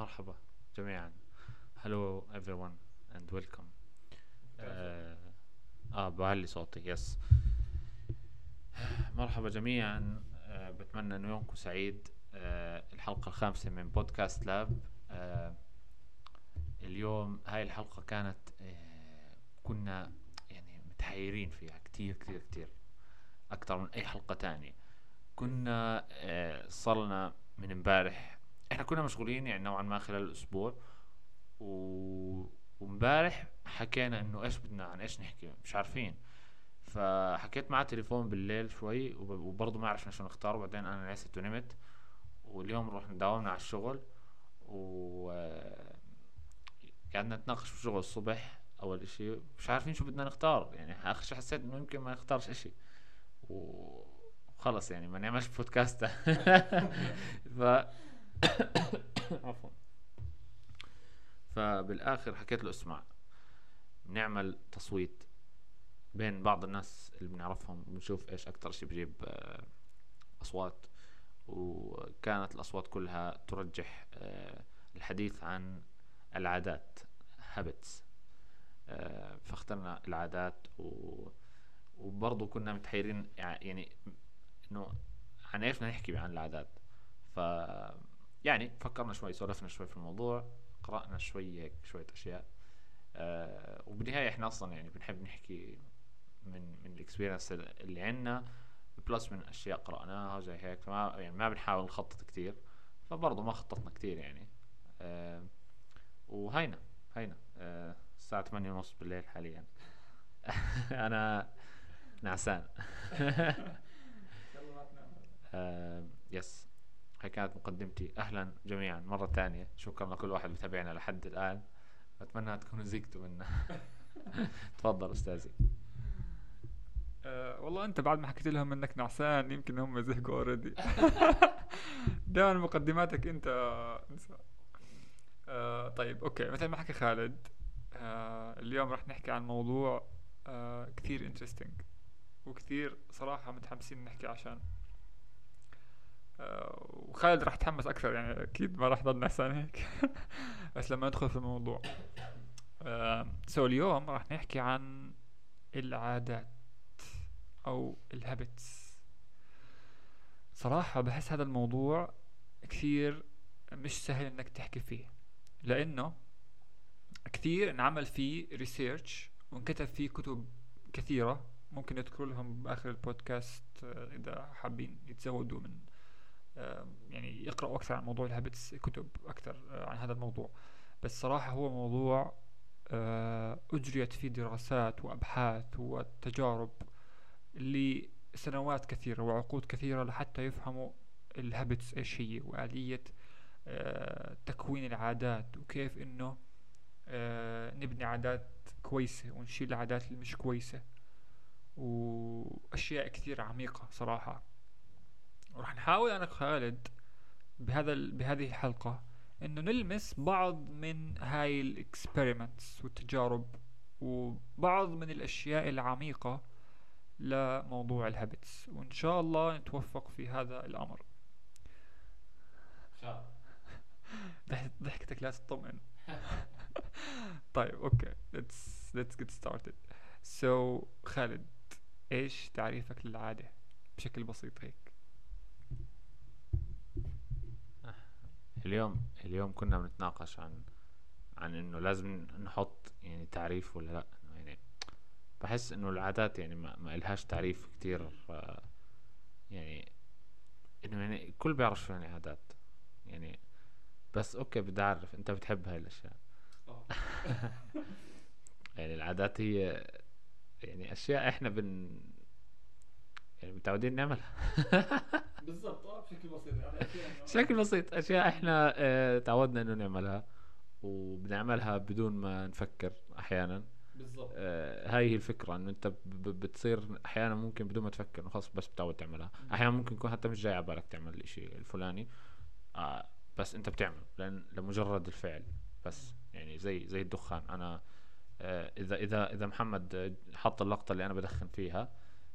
مرحبا جميعا. Hello everyone and welcome. آه, آه بعلي صوتي يس مرحبا جميعا. آه بتمنى إنه يومكم سعيد. آه الحلقة الخامسة من بودكاست لاب آه اليوم هاي الحلقة كانت آه كنا يعني متحيرين فيها كتير كتير كتير. أكتر من أي حلقة تانية. كنا آه صرنا من امبارح إحنا كنا مشغولين يعني نوعا ما خلال الأسبوع و... وإمبارح حكينا إنه إيش بدنا عن إيش نحكي مش عارفين. فحكيت معاه تليفون بالليل شوي وب... وبرضه ما عرفنا شو نختار. وبعدين أنا نسيت ونمت واليوم رحنا داومنا على الشغل. و قعدنا نتناقش في الشغل الصبح أول إشي. مش عارفين شو بدنا نختار. يعني آخر شي حسيت إنه يمكن ما نختارش إشي. وخلص يعني ما نعملش بودكاست ف عفوا. فبالآخر حكيت له اسمع نعمل تصويت بين بعض الناس اللي بنعرفهم بنشوف إيش أكتر شي بجيب آه، أصوات. وكانت الأصوات كلها ترجح آه، الحديث عن العادات هابتس آه، فاخترنا العادات. و وبرضه كنا متحيرين يعني إنه عن إيش بدنا نحكي عن العادات. ف يعني فكرنا شوي سولفنا شوي في الموضوع قرأنا شوي هيك شوية أشياء. آه وبالنهاية إحنا أصلا يعني بنحب نحكي من من ال experience اللي عندنا plus من أشياء قرأناها زي هيك. فما يعني ما بنحاول نخطط كتير فبرضه ما خططنا كتير يعني. آه وهينا هينا. آه الساعة ثمانية ونص بالليل حاليا. أنا نعسان. آه yes هاي كانت مقدمتي أهلا جميعا مرة ثانية شكرا لكل واحد بتابعنا لحد الآن. أتمنى تكونوا زهقتوا منا تفضل أستاذي. أه والله أنت بعد ما حكيت لهم إنك نعسان يمكن هم زهقوا already دائما مقدماتك أنت انسى أه طيب okay. مثل ما حكى خالد أه اليوم راح نحكي عن موضوع أه كثير interesting وكثير صراحة متحمسين نحكي عشان وخالد راح يتحمس أكثر يعني أكيد ما راح يضل نحسن هيك. بس لما ندخل في الموضوع so اليوم راح نحكي عن العادات أو ال habits صراحة بحس هذا الموضوع كثير مش سهل إنك تحكي فيه لأنه كثير انعمل فيه research وانكتب فيه كتب كثيرة ممكن يذكروا لهم بآخر البودكاست آه، إذا حابين يتزودوا من يعني يقرأوا أكثر عن موضوع ال habits كتب أكثر آه، عن هذا الموضوع. بس صراحة هو موضوع آه، أجريت فيه دراسات وأبحاث وتجارب لسنوات كثيرة وعقود كثيرة لحتى يفهموا الهابتس إيش هي وآلية آه، تكوين العادات وكيف إنه نبني عادات كويسة ونشيل العادات اللي مش كويسة. وأشياء كثير عميقة صراحة. وراح نحاول أنا وخالد بهذا بهذه الحلقة إنه نلمس بعض من هاي ال experiments والتجارب وبعض من الأشياء العميقة لموضوع ال habits وإن شاء الله نتوفق في هذا الأمر. ضحكتك لا تطمئن. طيب okay. Let's let's get started. So خالد إيش تعريفك للعادة بشكل بسيط هيك؟ اليوم اليوم كنا بنتناقش عن عن إنه لازم نحط يعني تعريف ولا لأ. يعني بحس إنه العادات يعني ما, ما إلهاش تعريف كتير يعني إنه يعني الكل بيعرف شو يعني عادات. يعني بس أوكي بدي أعرف أنت بتحب هاي الأشياء. يعني العادات هي يعني أشياء إحنا بن يعني متعودين نعملها. بالضبط آه بشكل بسيط. يعني بشكل بسيط أشياء إحنا آه تعودنا إنه نعملها وبنعملها بدون ما نفكر أحيانا. بالضبط. آه هاي هي الفكرة إنه أنت بتصير أحيانا ممكن بدون ما تفكر إنه خلص بس بتعود تعملها. أحيانا ممكن يكون حتى مش جاي على بالك تعمل الإشي الفلاني آه بس أنت بتعمل لأن لمجرد الفعل بس. يعني زي زي الدخان. أنا آه إذا إذا إذا محمد حط اللقطة اللي أنا بدخن فيها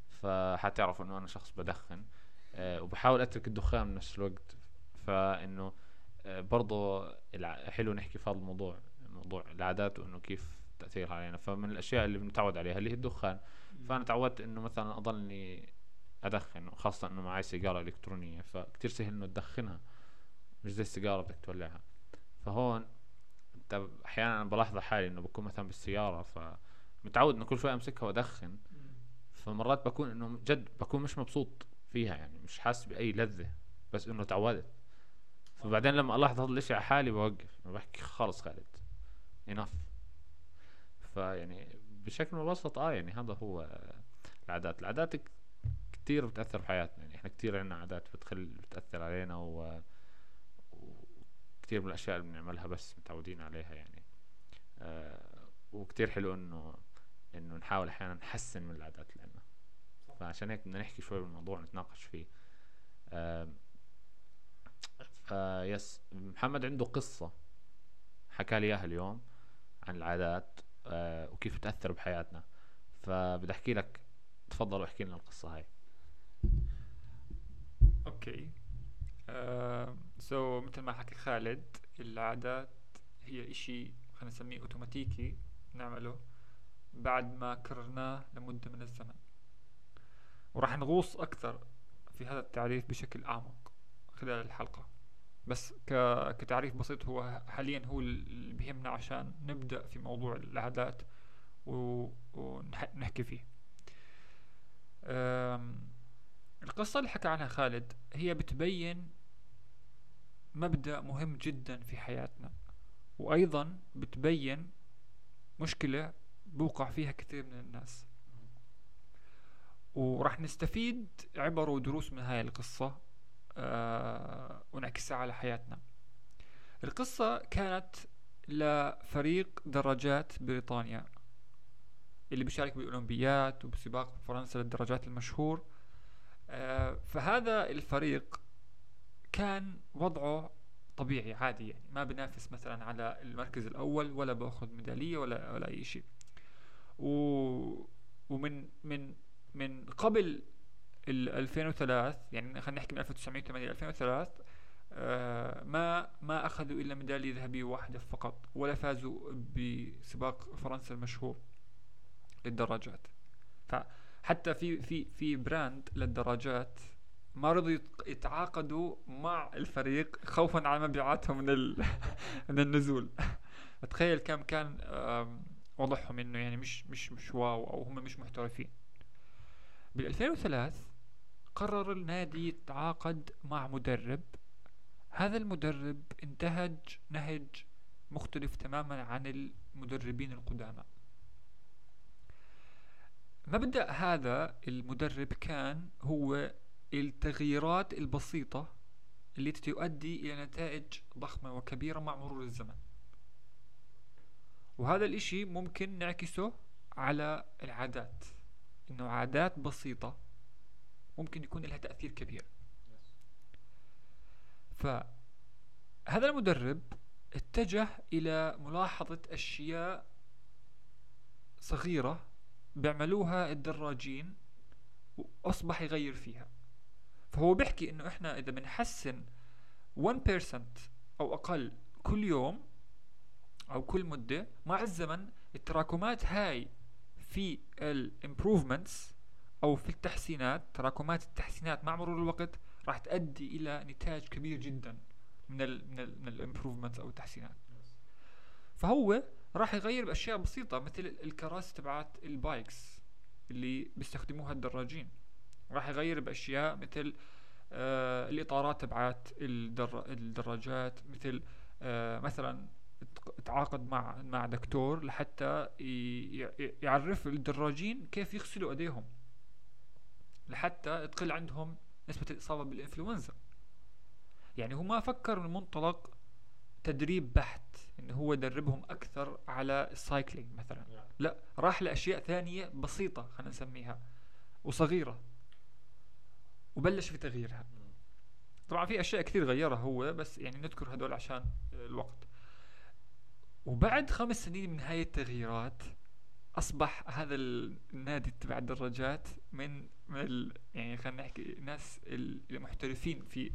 فحتعرف إنه أنا شخص بدخن وبحاول أترك الدخان بنفس الوقت. فإنه آه، برضو الع- حلو نحكي في هذا الموضوع موضوع العادات وإنه كيف تأثيرها علينا. فمن الأشياء اللي بنتعود عليها اللي هي الدخان. فأنا تعودت إنه مثلا اضلني أدخن خاصه إنه معي سيجارة إلكترونية. فكتير سهل إنه تدخنها مش زي السيجارة بدك تولعها. فهون انت أحيانا بلاحظ حالي إنه بكون مثلا بالسيارة فمتعود إنه كل شوي أمسكها وأدخن. فمرات بكون إنه جد بكون مش مبسوط. فيها يعني مش حاسس بأي لذة بس إنه تعودت. فبعدين لما الاحظ هذا الإشي على حالي بوقف بحكي خلص خالد. انف فيعني بشكل مبسط آه يعني هذا هو العادات. العادات كتير بتأثر بحياتنا يعني. إحنا كتير عنا عادات بتخل بتأثر علينا و وكتير من الأشياء اللي بنعملها بس متعودين عليها يعني. آه وكتير حلو إنه إنه نحاول أحيانا نحسن من العادات. اللي فعشان هيك بدنا نحكي شوي بالموضوع نتناقش فيه. ف yes محمد عنده قصة حكى لي إياها اليوم عن العادات آه وكيف تأثر بحياتنا. فبدي أحكي لك تفضل واحكي لنا القصة هاي. okay. سو مثل ما حكى خالد العادات هي إشي خلينا نسميه اوتوماتيكي نعمله بعد ما كررناه لمدة من الزمن. وراح نغوص أكثر في هذا التعريف بشكل أعمق خلال الحلقة بس. كتعريف بسيط هو حاليا هو اللي بيهمنا عشان نبدأ في موضوع العادات. ونحكي فيه. القصة اللي حكى عنها خالد هي بتبين مبدأ مهم جدا في حياتنا وأيضا بتبين مشكلة بوقع فيها كثير من الناس وراح نستفيد عبر ودروس من هاي القصة آه ونعكسها على حياتنا. القصة كانت لفريق دراجات بريطانيا اللي بيشارك بالأولمبيات وبسباق فرنسا للدراجات المشهور. آه فهذا الفريق كان وضعه طبيعي عادي يعني. ما بنافس مثلا على المركز الأول ولا بأخذ ميدالية ولا ولا أي شيء. و ومن من من قبل ال 2003 يعني خلينا نحكي من 1908 ل 2003 آه ما ما أخذوا إلا ميدالية ذهبية واحدة فقط ولا فازوا بسباق فرنسا المشهور للدراجات فحتى في في في brand للدراجات ما رضوا يتعاقدوا مع الفريق خوفا على مبيعاتهم من. من النزول تخيل كم كان وضعهم إنه يعني مش مش مش واو أو هم مش محترفين بال 2003 قرر النادي يتعاقد مع مدرب. هذا المدرب انتهج نهج مختلف تماما عن المدربين القدامى. مبدأ هذا المدرب كان هو التغييرات البسيطة التي تؤدي إلى نتائج ضخمة وكبيرة مع مرور الزمن. وهذا الإشي ممكن نعكسه على العادات. إنه عادات بسيطة ممكن يكون لها تأثير كبير. فهذا المدرب اتجه إلى ملاحظة أشياء صغيرة بيعملوها الدراجين وأصبح يغير فيها. فهو بيحكي إنه إحنا إذا بنحسن 1% أو أقل كل يوم أو كل مدة مع الزمن التراكمات هاي في ال improvements أو في التحسينات تراكمات التحسينات مع مرور الوقت راح تؤدي إلى نتاج كبير جدا من ال من ال من ال improvements أو التحسينات. فهو راح يغير بأشياء بسيطة مثل الكراسي تبعات ال bikes اللي بيستخدموها الدراجين. راح يغير بأشياء مثل آه الإطارات تبعات الدر الدراجات مثل آه مثلا تعاقد مع مع دكتور لحتى يعرف الدراجين كيف يغسلوا أيديهم. لحتى تقل عندهم نسبة الإصابة بالإنفلونزا. يعني هو ما فكر من منطلق تدريب بحت إنه هو يدربهم أكثر على السايكلينج مثلا. لا راح لأشياء ثانية بسيطة خلينا نسميها وصغيرة وبلش في تغييرها. طبعا في أشياء كثير غيرها هو بس يعني نذكر هدول عشان الوقت. وبعد خمس سنين من هاي التغييرات أصبح هذا النادي تبع الدراجات من من يعني خلينا نحكي ناس المحترفين في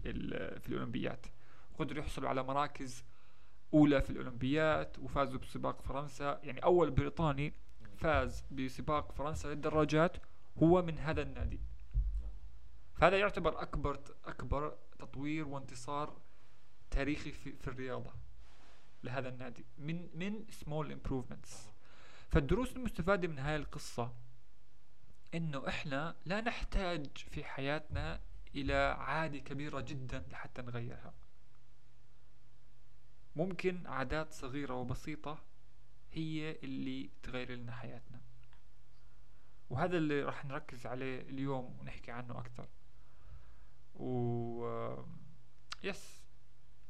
في الأولمبيات. قدروا يحصلوا على مراكز أولى في الأولمبيات وفازوا بسباق فرنسا. يعني أول بريطاني فاز بسباق فرنسا للدراجات هو من هذا النادي. فهذا يعتبر أكبر أكبر تطوير وانتصار تاريخي في, في الرياضة. لهذا النادي من من small improvements فالدروس المستفادة من هاي القصة إنه إحنا لا نحتاج في حياتنا إلى عادة كبيرة جدا لحتى نغيرها. ممكن عادات صغيرة وبسيطة هي اللي تغير لنا حياتنا. وهذا اللي راح نركز عليه اليوم ونحكي عنه أكثر. و يس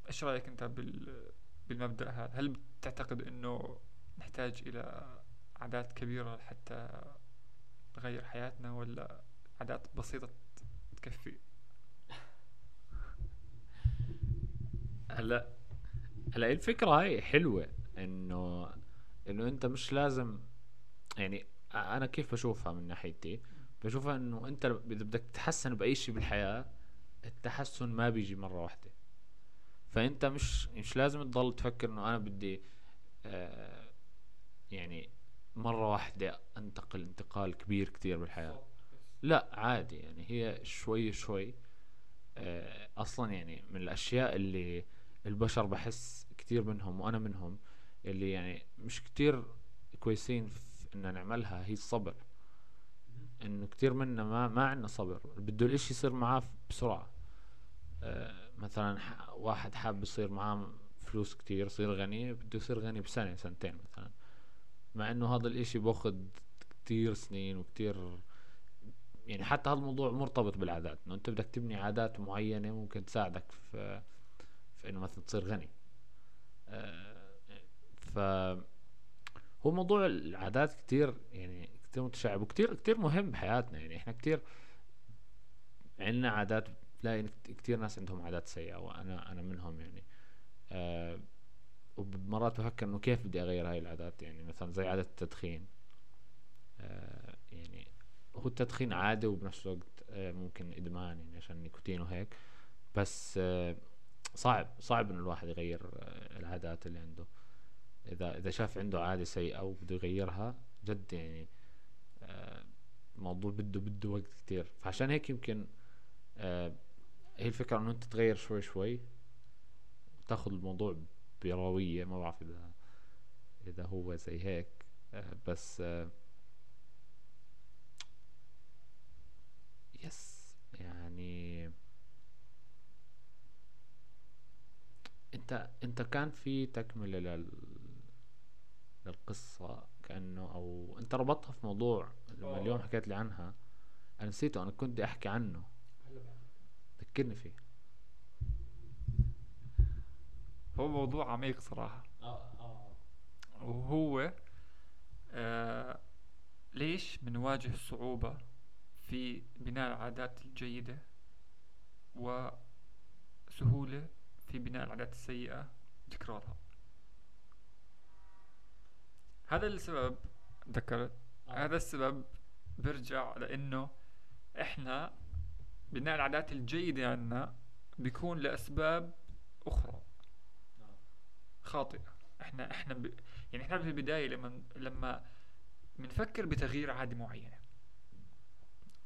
إيش رأيك أنت بال... بالمبدأ هذا هل بتعتقد إنه نحتاج إلى عادات كبيرة حتى نغير حياتنا ولا عادات بسيطة تكفي؟ هلا هلا الفكرة هاي حلوة إنه إنه أنت مش لازم يعني أنا كيف بشوفها من ناحيتي؟ بشوفها إنه أنت إذا بدك تتحسن بأي شيء بالحياة التحسن ما بيجي مرة واحدة. فأنت مش مش لازم تضل تفكر إنه أنا بدي آه يعني مرة واحدة أنتقل انتقال كبير كتير بالحياة. لا عادي يعني هي شوي شوي آه أصلا يعني من الأشياء اللي البشر بحس كتير منهم وأنا منهم اللي يعني مش كتير كويسين في إن نعملها هي الصبر. إنه كتير منا ما ما عندنا صبر بده الإشي يصير معاه بسرعة. آه مثلا واحد حاب يصير معاه فلوس كتير يصير غني بده يصير غني بسنة سنتين مثلا. مع إنه هذا الإشي باخد كتير سنين وكتير يعني حتى هذا الموضوع مرتبط بالعادات. إنه أنت بدك تبني عادات معينة ممكن تساعدك في في إنه مثلا تصير غني. آه ف هو موضوع العادات كتير يعني كتير متشعب وكتير كتير مهم بحياتنا. يعني إحنا كتير عندنا عادات تلاقي كتير ناس عندهم عادات سيئة وأنا أنا منهم يعني. آه ومرات بفكر إنه كيف بدي أغير هاي العادات؟ يعني مثلا زي عادة التدخين. آه يعني هو التدخين عادة وبنفس الوقت آه ممكن إدمان يعني عشان النيكوتين وهيك. بس صعب صعب إنه الواحد يغير العادات اللي عنده. إذا إذا شاف عنده عادة سيئة وبده يغيرها جد يعني الموضوع بده بده وقت كتير. فعشان هيك يمكن هي الفكرة إنه أنت تغير شوي شوي وتاخذ الموضوع بروية ما بعرف إذا إذا هو زي هيك. آه بس آه يس يعني أنت أنت كان في تكملة لل للقصة كأنه أو أنت ربطها في موضوع لما اليوم حكيت لي عنها. أنا نسيته أنا كنت أحكي عنه. ذكرني فيه. هو موضوع عميق صراحة. آه آه. وهو آه ليش بنواجه صعوبة في بناء العادات الجيدة وسهولة في بناء العادات السيئة؟ وتكرارها هذا السبب ذكرت آه. هذا السبب برجع لإنه إحنا بناء العادات الجيدة عنا بيكون لأسباب أخرى. خاطئة. إحنا إحنا ب... يعني إحنا في البداية لما لما بنفكر بتغيير عادة معينة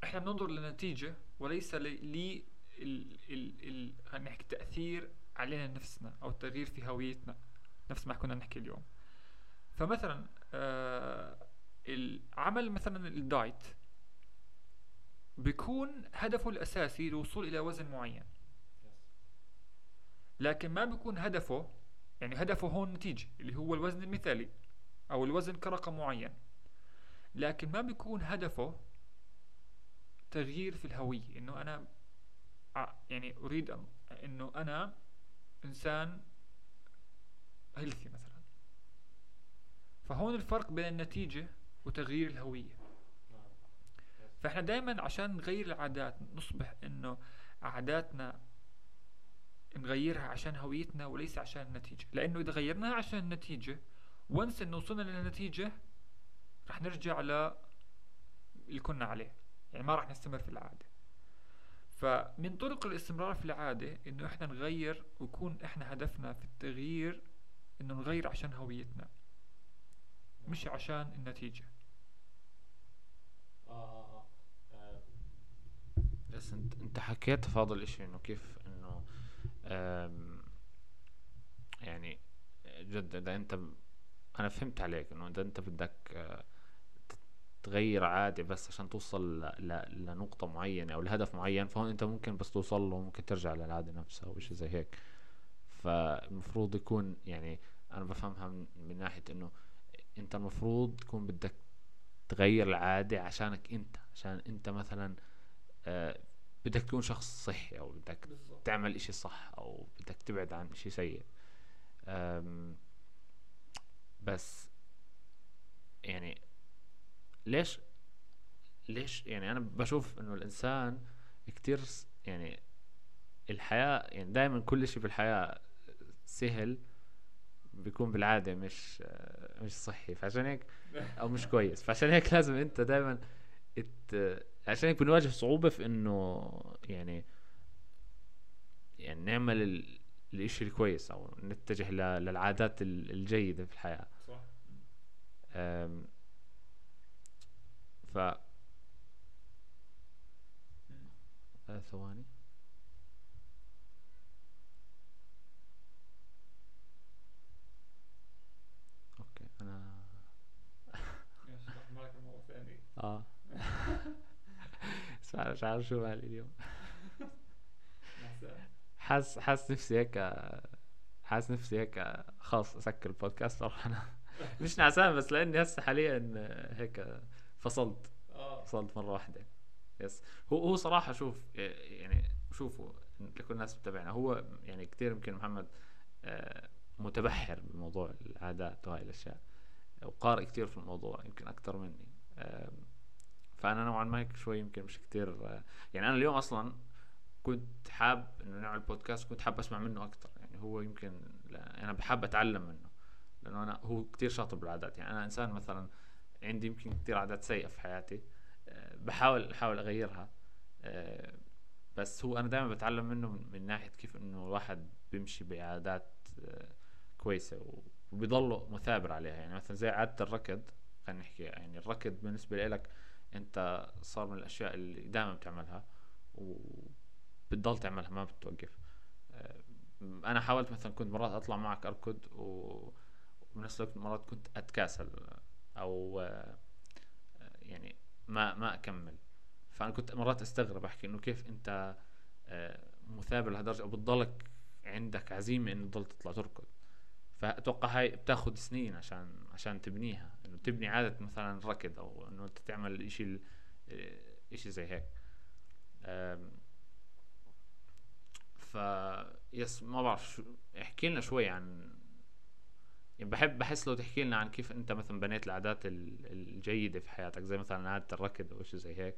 إحنا بننظر للنتيجة وليس ل ل ال... ال... ال... خلينا نحكي تأثير علينا نفسنا أو التغيير في هويتنا نفس ما كنا نحكي اليوم. فمثلا آه العمل مثلا الدايت بيكون هدفه الأساسي الوصول إلى وزن معين. لكن ما بيكون هدفه يعني هدفه هون نتيجة اللي هو الوزن المثالي أو الوزن كرقم معين. لكن ما بيكون هدفه تغيير في الهوية إنه أنا يعني أريد إنه أنا إنسان هيلثي مثلا. فهون الفرق بين النتيجة وتغيير الهوية. فإحنا دائما عشان نغير العادات نصبح إنه عاداتنا نغيرها عشان هويتنا وليس عشان النتيجة. لأنه إذا غيرناها عشان النتيجة وانس إنه وصلنا للنتيجة رح نرجع ل اللي كنا عليه. يعني ما رح نستمر في العادة. فمن طرق الاستمرار في العادة إنه إحنا نغير ويكون إحنا هدفنا في التغيير إنه نغير عشان هويتنا مش عشان النتيجة. آه. بس انت انت حكيت في هذا الإشي إنه كيف إنه يعني جد إذا أنت أنا فهمت عليك إنه إذا أنت بدك آه، تغير عادة بس عشان توصل. لنقطة معينة أو لهدف معين فهون أنت ممكن بس توصل له ممكن ترجع للعادة نفسها أو شيء زي هيك فالمفروض يكون يعني أنا بفهمها من, من ناحية إنه أنت المفروض تكون بدك تغير العادة عشانك أنت عشان أنت مثلا آه، بدك تكون شخص صحي أو بدك تعمل إشي صح أو بدك تبعد عن إشي سيء. بس يعني ليش ليش يعني أنا بشوف إنه الإنسان كتير يعني الحياة يعني دائما كل إشي في الحياة سهل بيكون بالعادة مش آه، مش صحي. فعشان هيك أو مش كويس. فعشان هيك لازم أنت دائما. عشان هيك بنواجه صعوبة في إنه يعني يعني نعمل ال... الإشي الكويس أو نتجه. للعادات ال- الجيدة في الحياة صح. ف آه، ثواني أوكي أنا آه مش عارف مش عارف شو مالي اليوم. حاس حاس نفسي هيك حاسس نفسي هيك خلاص أسكر البودكاست وأروح أنا مش نعسان بس لأني هسه حاليا هيك فصلت آه. فصلت مرة واحدة. يس. هو هو صراحة شوف يعني شوفوا لكل الناس بتابعنا هو يعني كثير يمكن محمد آه، متبحر بموضوع العادات وهاي الأشياء وقارئ كثير في الموضوع يمكن أكثر مني. فأنا نوعا ما هيك شوي يمكن مش كثير آه، يعني أنا اليوم أصلا كنت حاب إنه نعمل بودكاست كنت حاب أسمع منه أكثر يعني هو يمكن أنا بحب أتعلم منه لأنه أنا هو كتير شاطر بالعادات يعني أنا إنسان مثلا عندي يمكن كتير عادات سيئة في حياتي بحاول أحاول أغيرها بس هو أنا دائما بتعلم منه من, ناحية كيف إنه الواحد بيمشي بعادات كويسة و- وبيضله مثابر عليها يعني مثلا زي عادة الركض خلينا نحكي يعني الركض بالنسبة لك انت صار من الأشياء اللي دائما بتعملها وبتضل تعملها ما بتوقف. آه، أنا حاولت مثلا كنت مرات أطلع معك أركض وبنفس الوقت مرات كنت أتكاسل أو آه، يعني ما ما أكمل. فأنا كنت مرات أستغرب أحكي إنه كيف أنت آه، مثابر لهالدرجة أو بتضلك عندك عزيمة إنه تضل تطلع تركض. فأتوقع هاي بتاخذ سنين عشان عشان تبنيها. تبني عادة مثلا ركض أو إنه أنت تعمل إشي ال- آه، إشي زي هيك. ف يس ما بعرف شو احكي لنا شوي عن يعني بحب بحس لو تحكي لنا عن كيف أنت مثلا بنيت العادات ال- الجيدة في حياتك زي مثلا عادة الركض أو شيء زي هيك.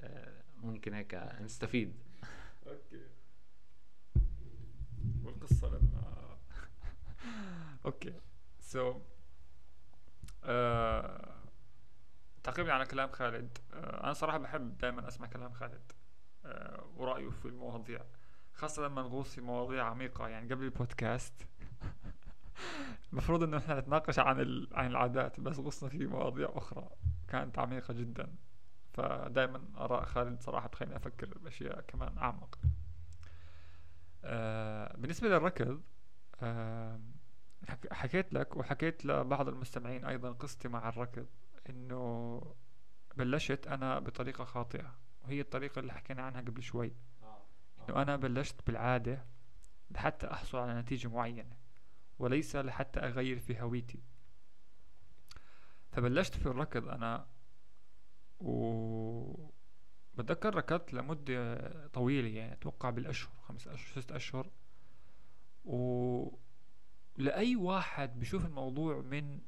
آه، ممكن هيك نستفيد. okay. والقصة لما okay. So تعقيبا على كلام خالد. آه، أنا صراحة بحب دائما أسمع كلام خالد آه، ورأيه في المواضيع خاصة لما نغوص في مواضيع عميقة. يعني قبل البودكاست المفروض إنه إحنا نتناقش عن. عن العادات بس غصنا في مواضيع أخرى كانت عميقة جدا. فدائما آراء خالد صراحة بتخليني أفكر بأشياء كمان أعمق. آه بالنسبة للركض آه حكيت لك وحكيت لبعض المستمعين أيضا قصتي مع الركض إنه بلشت أنا بطريقة خاطئة وهي الطريقة اللي حكينا عنها قبل شوي. إنه أنا بلشت بالعادة لحتى أحصل على نتيجة معينة وليس لحتى أغير في هويتي. فبلشت في الركض أنا و بتذكر ركضت لمدة طويلة يعني أتوقع بالأشهر خمس اشهر ست أشهر و لأي واحد بيشوف الموضوع من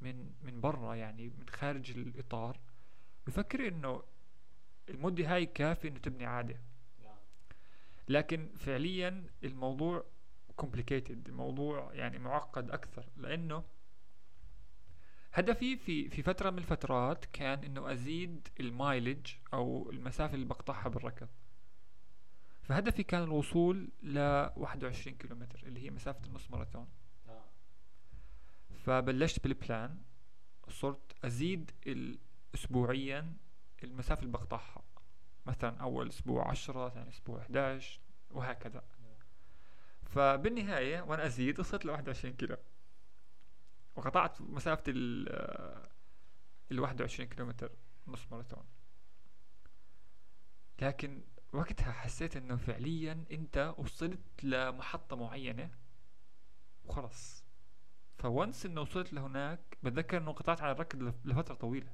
من من برا يعني من خارج الإطار بفكر إنه المدة هاي كافي إنه تبني عادة. لكن فعليا الموضوع complicated الموضوع يعني معقد أكثر لأنه هدفي في في فترة من الفترات كان إنه أزيد المايلج أو المسافة اللي بقطعها بالركض. فهدفي كان الوصول ل 21 كيلومتر اللي هي مسافة النص ماراثون. فبلشت بالبلان صرت أزيد أسبوعيا المسافة اللي بقطعها. مثلا أول أسبوع عشرة ثاني أسبوع 11 وهكذا. فبالنهاية وأنا أزيد وصلت ل 21 كيلو. وقطعت مسافة ال ال 21 كيلومتر نص ماراثون. لكن وقتها حسيت إنه فعليا أنت وصلت لمحطة معينة وخلص فونس انه وصلت لهناك بتذكر إنه قطعت على الركض لفترة طويلة.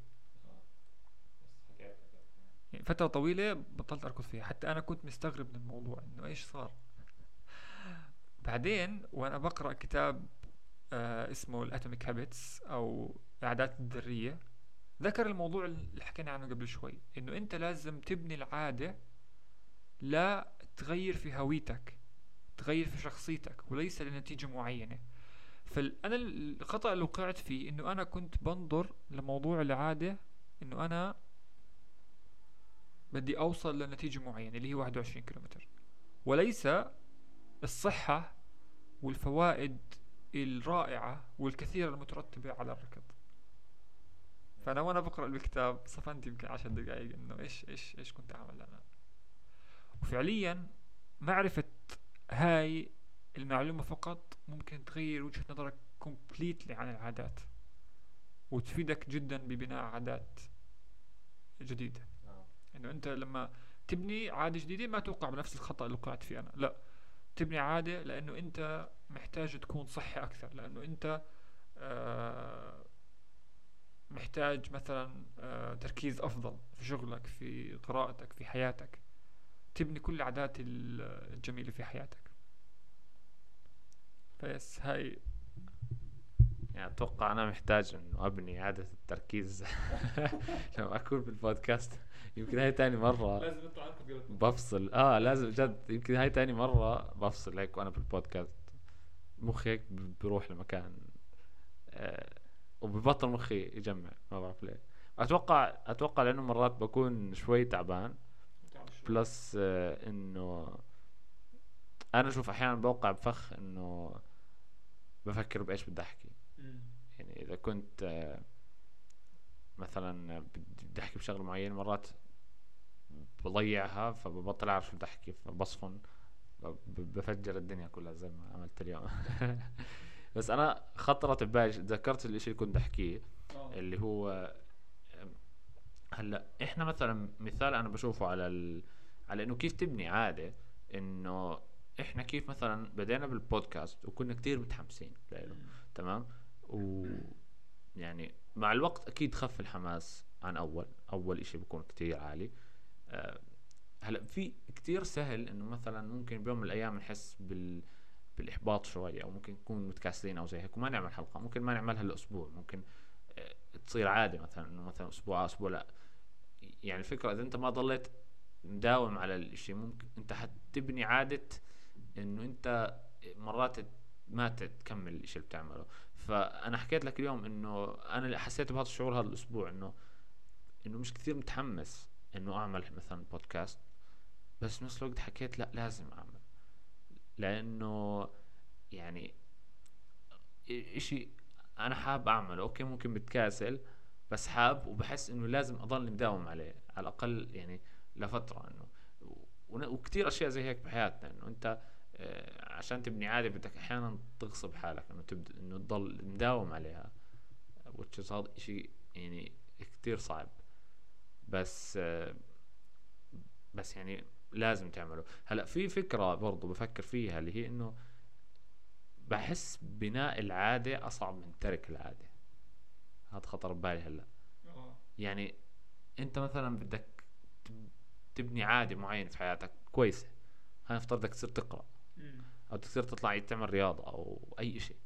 يعني فترة طويلة بطلت أركض فيها. حتى أنا كنت مستغرب من الموضوع إنه إيش صار؟ بعدين وأنا بقرأ كتاب آه اسمه الأتوميك هابتس أو العادات الذرية ذكر الموضوع اللي حكينا عنه قبل شوي إنه أنت لازم تبني العادة لا تغير في هويتك تغير في شخصيتك وليس لنتيجة معينة. فانا الخطأ اللي وقعت فيه إنه أنا كنت بنظر لموضوع العاده إنه أنا بدي أوصل لنتيجة معينة اللي هي 21 كيلومتر. وليس الصحة والفوائد الرائعة والكثيرة المترتبة على الركض. فأنا وأنا بقرأ الكتاب صفنت يمكن عشر دقائق إنه إيش إيش إيش كنت أعمل أنا. وفعليا معرفة هاي المعلومة فقط ممكن تغير وجهة نظرك كومبليتلي عن العادات وتفيدك جدا ببناء عادات جديدة. آه. إنه أنت لما تبني عادة جديدة ما توقع بنفس الخطأ اللي وقعت فيه أنا لا. تبني عادة لأنه أنت محتاج تكون صحي أكثر لأنه أنت آه، محتاج مثلا آه، تركيز أفضل في شغلك في قراءتك في حياتك. تبني كل العادات الجميلة في حياتك. فيس هاي يعني أتوقع أنا محتاج إنه أبني عادة التركيز. لما أكون في البودكاست يمكن هاي تاني مرة لازم بفصل. آه لازم جد يمكن هاي تاني مرة بفصل. هيك وأنا في البودكاست. مخي هيك بروح لمكان آه وببطل مخي يجمع. ما بعرف ليه. أتوقع أتوقع لأنه مرات بكون شوي تعبان. plus آه إنه أنا أشوف أحيانا بوقع بفخ إنه بفكر بإيش بدي أحكي. يعني إذا كنت مثلا بدي أحكي بشغلة معينة مرات بضيعها فببطل أعرف شو بدي أحكي فبصفن بفجر الدنيا كلها زي ما عملت اليوم. بس أنا خطرت ببالي تذكرت الإشي اللي كنت أحكيه آه. اللي هو هلأ إحنا مثلا مثال أنا بشوفه على ال... على إنه كيف تبني عادة إنه إحنا كيف مثلا بدينا بالبودكاست وكنا كتير متحمسين له تمام؟ و يعني مع الوقت أكيد خف الحماس عن أول أول إشي بيكون كتير عالي. أه هلأ في كتير سهل إنه مثلا ممكن بيوم من الأيام نحس بال بالإحباط شوي أو ممكن نكون متكاسلين أو زي هيك وما نعمل حلقة ممكن ما نعملها الأسبوع ممكن أه تصير عادة مثلا إنه مثلا أسبوع أسبوع لأ. يعني الفكرة إذا أنت ما ضليت مداوم على الإشي ممكن أنت حتبني عادة إنه أنت مرات ما تكمل الإشي اللي بتعمله. فأنا حكيت لك اليوم إنه أنا حسيت بهذا الشعور هذا الأسبوع إنه إنه مش كثير متحمس إنه أعمل مثلا بودكاست بس نفس الوقت حكيت لا لازم أعمل. لأنه يعني إشي أنا حاب أعمله أوكي ممكن بتكاسل بس حاب وبحس إنه لازم أضل مداوم عليه على الأقل يعني لفترة إنه. وكثير أشياء زي هيك بحياتنا إنه أنت عشان تبني عادة بدك أحيانا تغصب حالك إنه تبدا إنه تضل مداوم عليها which هذا إشي يعني كتير صعب. بس آه، بس يعني لازم تعمله. هلأ في فكرة برضو بفكر فيها اللي هي إنه بحس بناء العادة أصعب من ترك العادة. هذا خطر ببالي هلأ. آه. يعني أنت مثلا بدك تبني عادة معينة في حياتك كويسة هنفترض بدك تصير تقرأ. أو تصير تطلع تعمل رياضة أو أي شيء.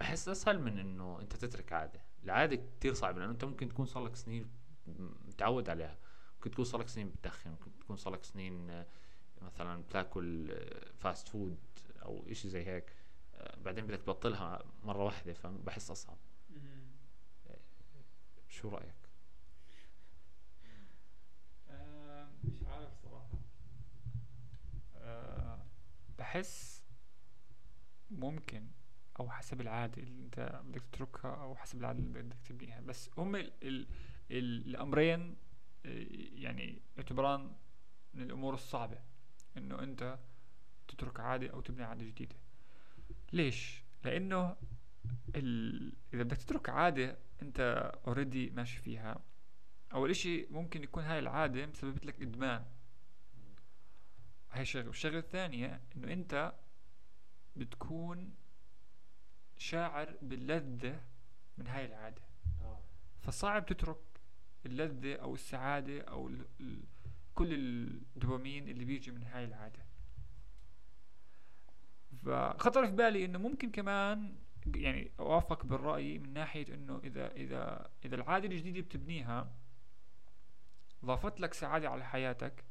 بحس أسهل من إنه أنت تترك عادة. العادة كتير صعبة لأنه أنت ممكن تكون صار لك سنين متعود عليها. ممكن تكون صار لك سنين بتدخن ممكن تكون صار لك سنين آه، مثلا بتاكل fast food أو إشي زي هيك آه، بعدين بدك تبطلها مرة واحدة فبحس أصعب. شو رأيك مش عارف صراحة بحس ممكن أو حسب العادة اللي أنت بدك تتركها أو حسب العادة اللي بدك تبنيها. بس هم ال ال ال الأمرين آه، يعني يعتبران من الأمور الصعبة إنه أنت تترك عادة أو تبني عادة جديدة. ليش؟ لأنه. إذا بدك تترك عادة أنت اوريدي ماشي فيها أول إشي ممكن يكون هاي العادة مسببت لك إدمان. هاي شغلة والشغلة الثانية إنه أنت بتكون شاعر باللذة من هاي العادة آه. فصعب تترك اللذة أو السعادة أو ال... ال... كل الدوبامين اللي بيجي من هاي العادة فخطر في بالي إنه ممكن كمان يعني أوافق بالرأي من ناحية إنه إذا إذا إذا العادة الجديدة بتبنيها ضافت لك سعادة على حياتك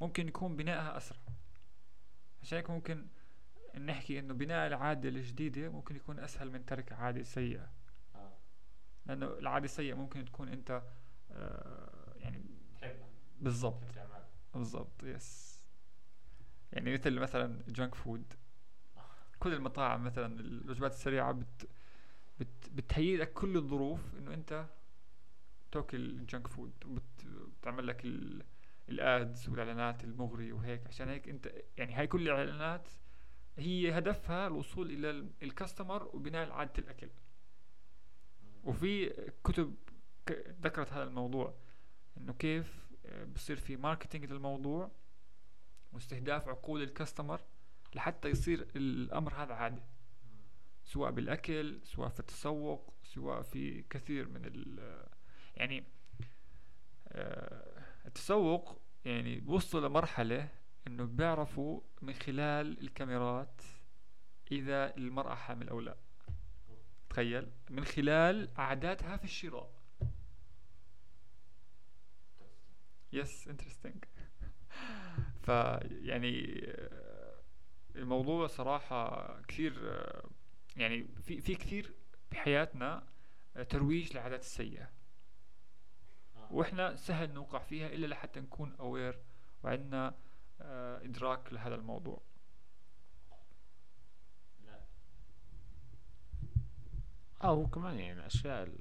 ممكن يكون بنائها أسرع. عشان هيك ممكن نحكي إنه بناء العادة الجديدة ممكن يكون أسهل من ترك عادة سيئة. آه. لأنه العادة السيئة ممكن تكون أنت آه يعني بالضبط. بالضبط yes يعني مثل مثلا junk food كل المطاعم مثلا الوجبات السريعة بت بت بتهيئ لك كل الظروف إنه أنت تاكل junk food وبتعمل لك ال- ال ads والإعلانات المغري وهيك. عشان هيك أنت يعني هاي كل الإعلانات هي هدفها الوصول إلى ال- الكاستمر وبناء عادة الأكل. وفي كتب ذكرت هذا الموضوع. إنه كيف آه، بصير في ماركتينج للموضوع واستهداف عقول الكاستمر لحتى يصير الأمر هذا عادي. سواء بالأكل سواء في التسوق سواء في كثير من ال يعني آه، التسوق يعني بوصلوا لمرحلة إنه بيعرفوا من خلال الكاميرات إذا المرأة حامل أو لا. تخيل؟ من خلال عاداتها في الشراء. yes interesting فيعني آه، الموضوع صراحة كثير يعني في في كثير بحياتنا ترويج للعادات السيئة. وإحنا سهل نوقع فيها إلا لحتى نكون اوير وعندنا آه، إدراك لهذا الموضوع. لا آه هو كمان يعني الأشياء ال-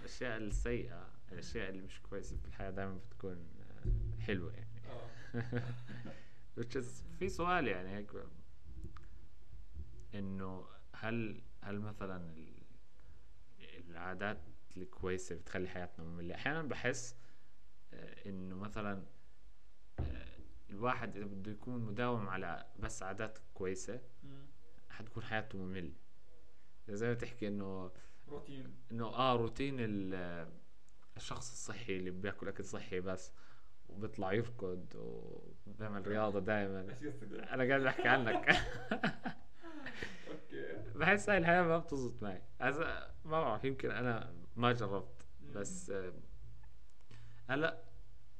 الأشياء السيئة الأشياء اللي مش كويسة في الحياة دائما بتكون آه، حلوة يعني. which is في سؤال يعني هيك إنه هل هل مثلا ال- العادات الكويسة بتخلي حياتنا مملة. أحيانا بحس آه، إنه مثلا آه، الواحد إذا بده يكون مداوم على بس عادات كويسة حتكون حياته مملة. زي ما تحكي إنه روتين. إنه آه روتين ال- الشخص الصحي اللي بياكل أكل صحي بس وبيطلع يركض وبيعمل رياضة دائما أنا قاعد بحكي عنك. بحس هاي الحياة ما بتزبط معي. هذا ما بعرف يمكن أنا ما جربت. بس هلأ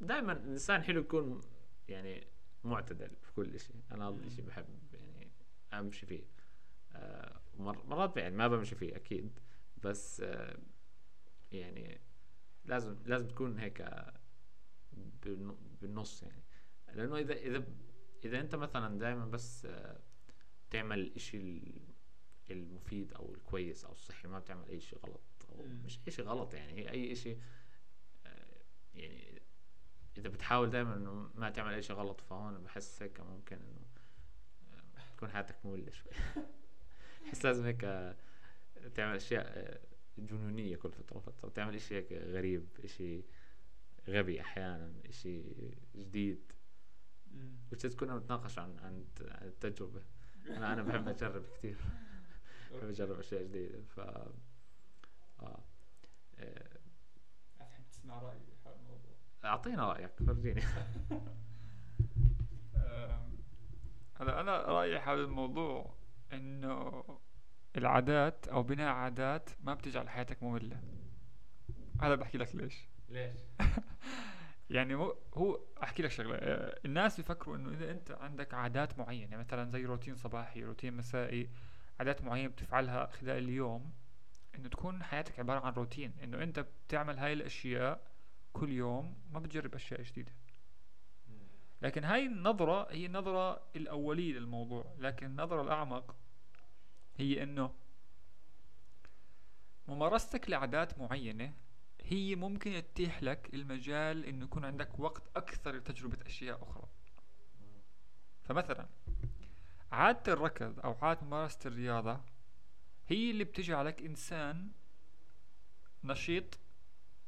دائما الإنسان حلو يكون يعني معتدل في كل شيء. أنا هذا. الشيء بحب يعني أمشي فيه. آه، مر- مرات يعني ما بمشي فيه أكيد. بس آه، يعني لازم لازم تكون هيك آه، بالن- بالنص يعني. لأنه إذا إذا إذا أنت مثلا دائما بس تعمل الاشي ال- المفيد أو الكويس أو الصحي ما بتعمل أي شيء غلط مم. مش أي شيء غلط يعني هي أي شيء آه، يعني إذا بتحاول دائما إنه ما تعمل أي شيء غلط فهون بحس هيك ممكن إنه آه، تكون حياتك مملة شوي. بحس لازم هيك تعمل أشياء آه، جنونية كل فترة وفترة تعمل اشي هيك غريب إشي غبي أحيانا إشي جديد. وتصير كنا بنتناقش عن عن عن التجربة. أنا أنا بحب أجرب كثير بحب أجرب أشياء جديدة ف آه آه، تحب تسمع رأيي هذا الموضوع. أعطينا رأيك فرجيني هلا أنا رأيي حول الموضوع إنه العادات أو بناء عادات ما بتجعل حياتك مملة. هذا بحكي لك ليش. ليش؟ يعني هو هو أحكي لك شغلة آه، الناس بيفكروا إنه إذا أنت عندك عادات معينة مثلا زي روتين صباحي روتين مسائي عادات معينة بتفعلها خلال اليوم إنه تكون حياتك عبارة عن روتين إنه أنت بتعمل هاي الأشياء كل يوم ما بتجرب أشياء جديدة. لكن هاي النظرة هي النظرة الأولية للموضوع لكن النظرة الأعمق هي إنه ممارستك لعادات معينة هي ممكن تتيح لك المجال إنه يكون عندك وقت أكثر لتجربة أشياء أخرى. فمثلا عادة الركض أو عادة ممارسة الرياضة هي اللي بتجعلك إنسان نشيط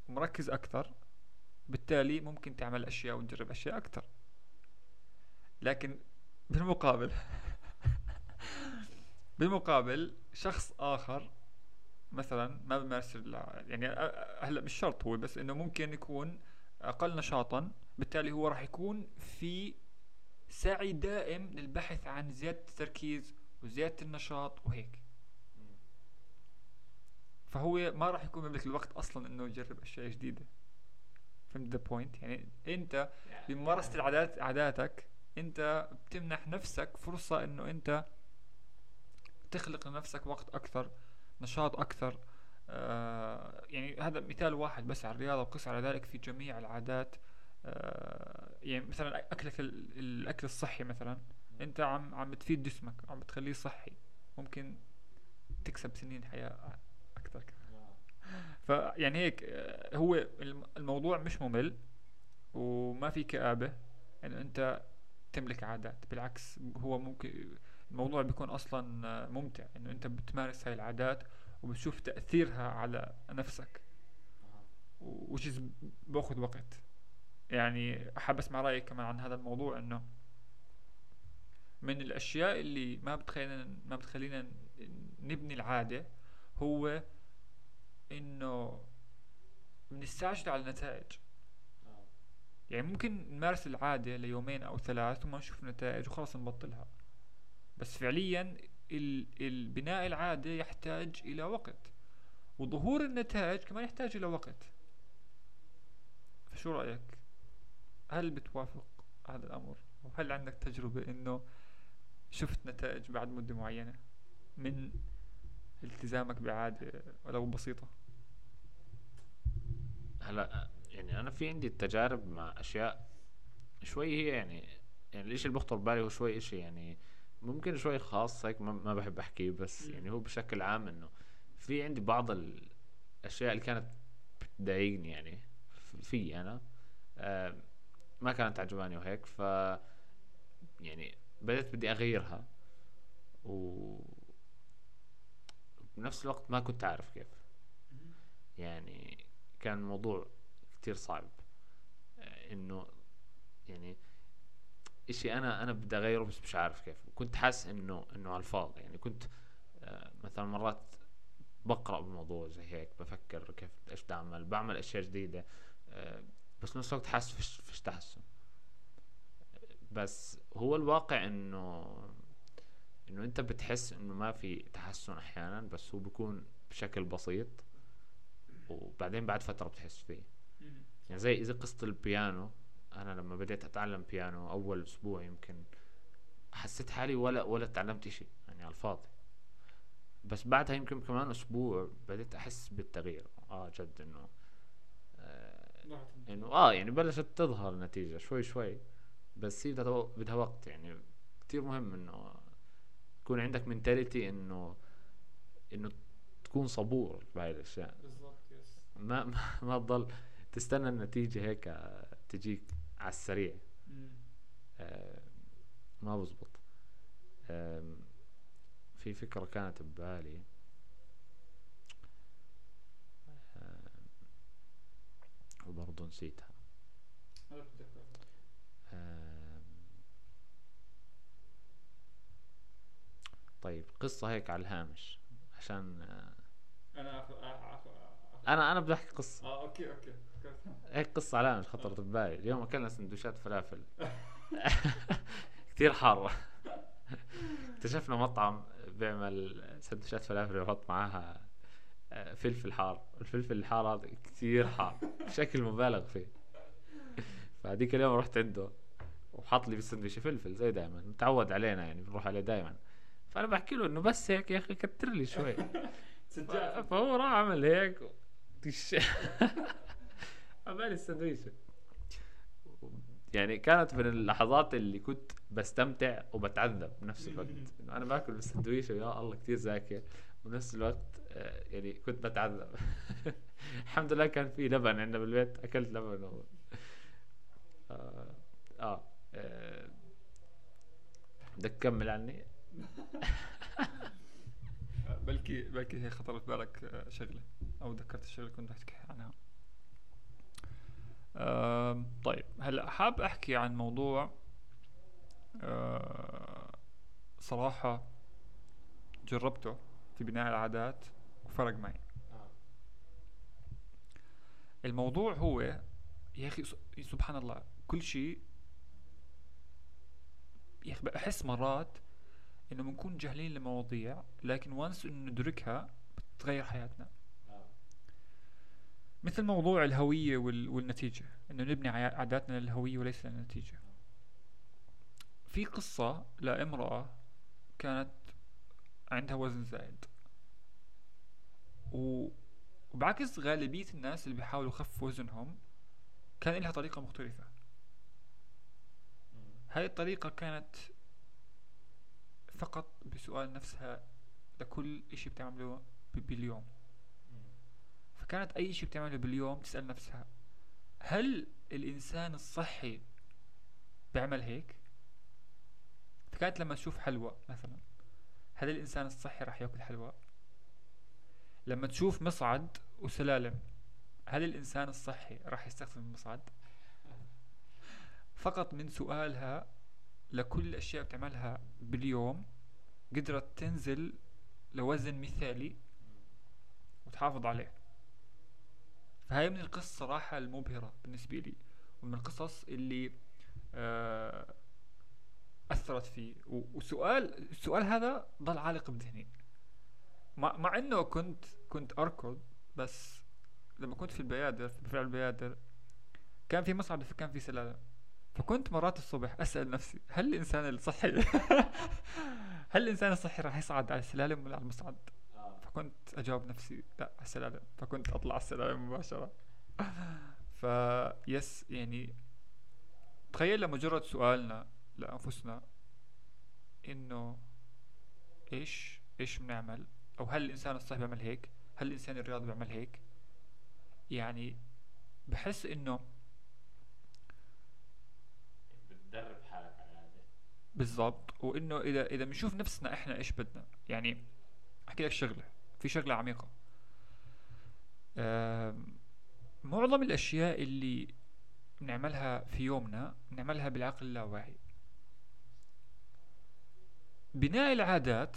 ومركز أكثر بالتالي ممكن تعمل أشياء وتجرب أشياء أكثر. لكن بالمقابل بالمقابل شخص آخر مثلا ما بمارس يعني هلأ مش شرط هو بس إنه ممكن يكون أقل نشاطا بالتالي هو راح يكون في سعي دائم للبحث عن زيادة التركيز وزيادة النشاط وهيك. فهو ما راح يكون بيملك الوقت أصلا إنه يجرب أشياء جديدة. فهمت the point يعني أنت بممارسة العادات عاداتك أنت بتمنح نفسك فرصة إنه أنت تخلق لنفسك وقت أكثر نشاط أكثر. آه يعني هذا مثال واحد بس على الرياضة وقس على ذلك في جميع العادات. يعني مثلا اكلك الأكل الصحي مثلا أنت عم عم بتفيد جسمك عم بتخليه صحي ممكن تكسب سنين حياة أكثر فيعني هيك آه، هو الموضوع مش ممل وما في كآبة إنه أنت تملك عادات. بالعكس هو ممكن الموضوع بيكون أصلا ممتع إنه أنت بتمارس هاي العادات وبتشوف تأثيرها على نفسك. وش بأخذ وقت. يعني حاب أسمع رأيك كمان عن هذا الموضوع إنه من الأشياء اللي ما بتخلينا ما بتخلينا نبني العادة هو إنه بنستعجل على النتائج. يعني ممكن نمارس العادة ليومين أو ثلاث وما نشوف نتائج وخلاص نبطلها. بس فعليا البناء العادة يحتاج إلى وقت. وظهور النتائج كمان يحتاج إلى وقت. فشو رأيك؟ هل بتوافق هذا الأمر؟ وهل عندك تجربة إنه شفت نتائج بعد مدة معينة من التزامك بعادة ولو بسيطة؟ هلا يعني أنا في عندي تجارب مع أشياء شوي هي يعني يعني الإشي اللي بخطر ببالي هو شوي إشي يعني ممكن شوي خاص هيك ما بحب أحكيه بس يعني هو بشكل عام إنه في عندي بعض الأشياء اللي كانت بتضايقني يعني في أنا آه ما كانت عجباني وهيك ف يعني بدأت بدي أغيرها. و بنفس الوقت ما كنت عارف كيف. يعني كان الموضوع كتير صعب. آه، إنه يعني إشي أنا أنا بدي أغيره بس مش عارف كيف. كنت حاسس إنه إنه على الفاضي. يعني كنت آه، مثلا مرات بقرأ بموضوع زي هيك بفكر كيف إيش بدي اعمل بعمل أشياء جديدة. بس نفس الوقت حاسس فيش فيش تحسن. بس هو الواقع إنه إنه أنت بتحس إنه ما في تحسن أحيانا بس هو بيكون بشكل بسيط وبعدين بعد فترة بتحس فيه. يعني زي زي قصة البيانو. أنا لما بديت أتعلم بيانو أول أسبوع يمكن حسيت حالي ولا ولا تعلمت إشي يعني على الفاضي. بس بعدها يمكن كمان أسبوع بديت أحس بالتغيير. آه جد إنه إنه آه يعني بلشت تظهر النتيجة شوي شوي بس هي بدها وقت يعني كتير مهم إنه يكون عندك منتاليتي إنه إنه تكون صبور بهاي الأشياء. بالضبط ما ما, ما تضل تستنى النتيجة هيك تجيك على السريع. آه ما بزبط. آه في فكرة كانت ببالي وبرضه نسيتها. آه طيب قصة هيك على الهامش عشان آه أنا أخ... أخ... أخ... أنا أنا بدي أحكي قصة. آه أوكي أوكي. هيك قصة علامة خطرت ببالي. اليوم أكلنا سندويشات فلافل. كثير حارة. اكتشفنا مطعم بيعمل سندويشات فلافل ويحط معاها آه، فلفل حار. الفلفل الحار هذا كثير حار بشكل مبالغ فيه. فهذيك اليوم رحت عنده وحط لي بالسندويشه فلفل زي دائما متعود علينا يعني بنروح عليه دائما فأنا بحكي له إنه بس هيك يا أخي كتر لي شوي. فهو راح عمل هيك عمال السندويشه يعني كانت من اللحظات اللي كنت بستمتع وبتعذب بنفس الوقت. إنه أنا باكل السندويشه يا الله كثير زاكي وبنفس الوقت آه، يعني كنت بتعذب. الحمد لله كان في لبن عندنا بالبيت أكلت لبن و... آه, آه, آه بدك تكمل عني؟ بلكي بلكي هي خطرت بالك آه، شغلة أو ذكرت الشغلة كنت بدك تحكي عنها. طيب هلأ حاب أحكي عن موضوع آه، صراحة جربته في بناء العادات. وفرق معي الموضوع هو يا أخي سبحان الله كل شيء يا أخي بحس مرات إنه بنكون جاهلين لمواضيع لكن وانس إنه ندركها بتتغير حياتنا. مثل موضوع الهوية والنتيجة إنه نبني عاداتنا للهوية وليس للنتيجة. في قصة لامرأة كانت عندها وزن وبعكس غالبية الناس اللي بيحاولوا يخفوا وزنهم كان لها طريقة مختلفة. هاي الطريقة كانت فقط بسؤال نفسها لكل إشي بتعمله باليوم. فكانت أي شيء بتعمله باليوم تسأل نفسها هل الإنسان الصحي بيعمل هيك؟ فكانت لما تشوف حلوى مثلا هل الإنسان الصحي راح ياكل حلوى؟ لما تشوف مصعد وسلالم هل الإنسان الصحي راح يستخدم المصعد؟ فقط من سؤالها لكل الأشياء بتعملها باليوم قدرت تنزل لوزن مثالي وتحافظ عليه. فهي من القصص صراحة المبهرة بالنسبة لي ومن القصص اللي آه أثرت فيه. وسؤال السؤال هذا ضل عالق بذهني. مع, مع إنه كنت كنت أركض بس لما كنت في البيادر في البيادر كان في مصعد كان في سلالم فكنت مرات الصبح أسأل نفسي هل الإنسان الصحي؟ هل الإنسان الصحي راح يصعد على السلالم ولا على المصعد؟ فكنت أجاوب نفسي لا على السلالم فكنت أطلع على السلالم مباشرة. ف يس يعني تخيل لمجرد سؤالنا لأنفسنا إنه إيش إيش بنعمل؟ أو هل الإنسان الصحي بيعمل هيك؟ هل الإنسان الرياضي بيعمل هيك؟ يعني بحس إنه بتدرب حالك على هذا. بالضبط. وإنه إذا إذا بنشوف نفسنا إحنا إيش بدنا. يعني أحكي لك شغلة. في شغلة عميقة. معظم الأشياء اللي بنعملها في يومنا بنعملها بالعقل اللاواعي. بناء العادات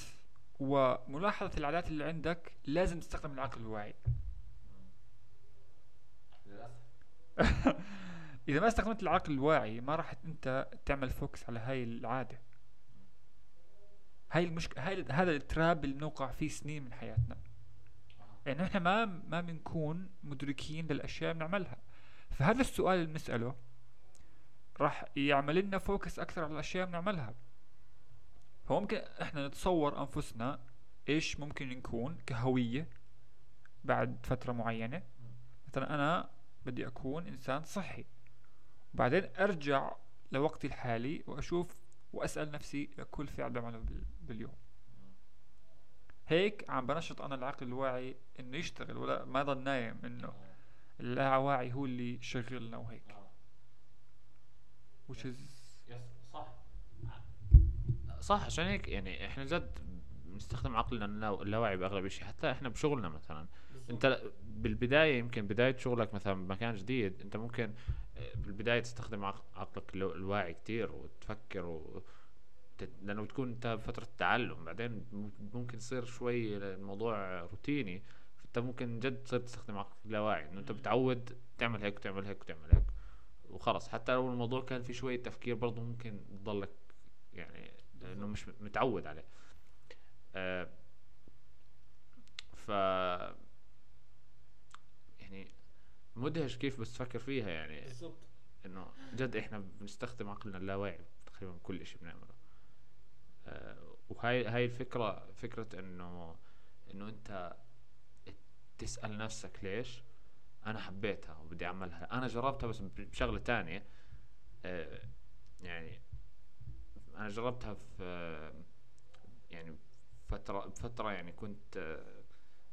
وملاحظة العادات اللي عندك لازم تستخدم العقل الواعي. إذا ما استخدمت العقل الواعي ما راح أنت تعمل focus على هاي العادة. هاي المشكلة هاي هذا ال trap اللي بنوقع فيه سنين من حياتنا. يعني إحنا ما ما بنكون مدركين للأشياء اللي بنعملها. فهذا السؤال اللي بنسأله راح يعمل لنا focus أكثر على الأشياء اللي بنعملها. فممكن إحنا نتصور أنفسنا إيش ممكن نكون كهوية بعد فترة معينة. مثلا أنا بدي أكون إنسان صحي وبعدين أرجع لوقتي الحالي وأشوف وأسأل نفسي كل فعل بعمله باليوم. هيك عم بنشط أنا العقل الواعي إنه يشتغل ولا ما ضل نايم إنه اللاواعي هو اللي يشغلنا وهيك. which is صح عشان هيك يعني إحنا جد بنستخدم عقلنا اللاواعي بأغلب الشيء حتى إحنا بشغلنا مثلا. بالزبط. أنت بالبداية يمكن بداية شغلك مثلا بمكان جديد أنت ممكن آه، بالبداية تستخدم عقلك الواعي كتير وتفكر و لأنه بتكون أنت بفتره تعلم بعدين ممكن يصير شوي الموضوع روتيني فأنت ممكن جد تصير تستخدم عقلك اللاواعي إنه أنت بتعود تعمل هيك وتعمل هيك وتعمل هيك. وخلص حتى لو الموضوع كان في شوية تفكير برضه ممكن تضلك يعني انه مش متعود عليه. آه ف يعني مدهش كيف بس تفكر فيها يعني. بالضبط. إنه جد إحنا بنستخدم عقلنا اللاواعي تقريبا كل شيء بنعمله. آه وهاي هاي الفكرة فكرة إنه إنه أنت تسأل نفسك ليش أنا حبيتها وبدي أعملها. أنا جربتها بس بشغلة تانية. آه، يعني أنا جربتها في يعني فترة بفترة يعني كنت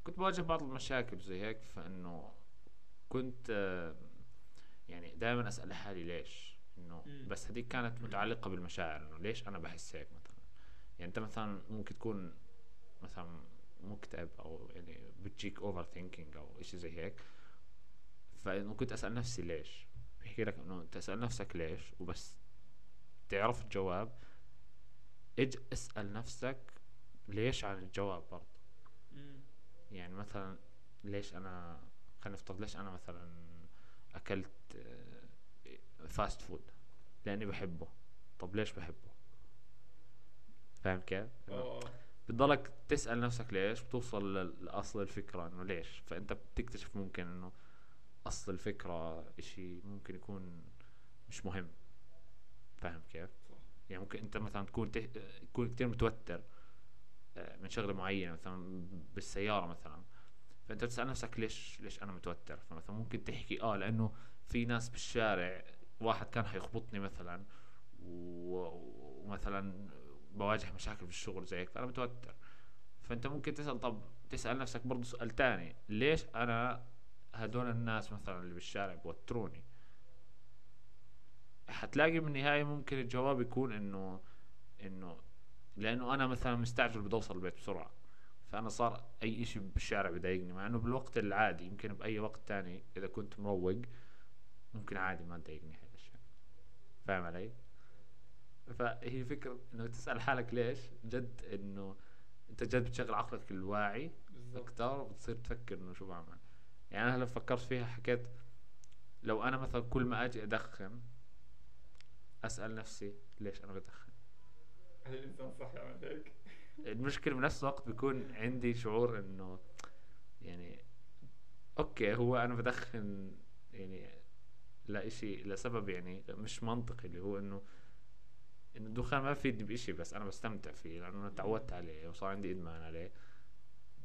كنت بواجه بعض المشاكل زي هيك فإنه كنت يعني دائما أسأل حالي ليش؟ إنه بس هذيك كانت متعلقة بالمشاعر إنه ليش أنا بحس هيك مثلا؟ يعني أنت مثلا ممكن تكون مثلا مكتئب أو يعني بتجيك overthinking أو إشي زي هيك فإنه كنت أسأل نفسي ليش؟ بحكي لك إنه تسأل نفسك ليش وبس تعرف الجواب اج اسأل نفسك ليش عن الجواب برضه. يعني مثلا ليش انا خلينا نفترض ليش أنا مثلا أكلت fast آه، food لأني بحبه. طب ليش بحبه؟ فاهم كيف؟ بتضلك تسأل نفسك ليش بتوصل لأصل الفكرة إنه ليش. فأنت بتكتشف ممكن إنه أصل الفكرة إشي ممكن يكون مش مهم. فاهم كيف؟ يعني ممكن أنت مثلا تكون ته... تكون كثير متوتر آه، من شغلة معينة مثلا بالسيارة مثلا. فأنت بتسأل نفسك ليش ليش أنا متوتر؟ فمثلا ممكن تحكي آه لأنه في ناس بالشارع واحد كان حيخبطني مثلا و... ومثلا بواجه مشاكل في الشغل زي هيك فأنا متوتر. فأنت ممكن تسأل طب تسأل نفسك برضه سؤال تاني ليش أنا هدول الناس مثلا اللي بالشارع بوتروني حتلاقي بالنهاية ممكن الجواب يكون إنه إنه لأنه أنا مثلا مستعجل بدي اوصل البيت بسرعة فأنا صار أي إشي بالشارع بضايقني مع إنه بالوقت العادي يمكن بأي وقت تاني إذا كنت مروق ممكن عادي ما تضايقني هاي الأشياء. فاهم علي؟ فهي فكرة إنه تسأل حالك ليش؟ جد إنه أنت جد بتشغل عقلك الواعي أكثر وبتصير تفكر إنه شو بعمل. يعني أنا هلأ فكرت فيها حكيت لو أنا مثلا كل ما أجي أدخن أسأل نفسي ليش أنا بدخن؟ هل الإنسان صح يعمل هيك المشكلة بنفس الوقت بيكون عندي شعور إنه يعني أوكي هو أنا بدخن يعني لا إشي لسبب يعني مش منطقي اللي هو إنه إنه الدخان ما بفيدني بإشي بس أنا بستمتع فيه لأنه أنا تعودت عليه وصار عندي إدمان عليه.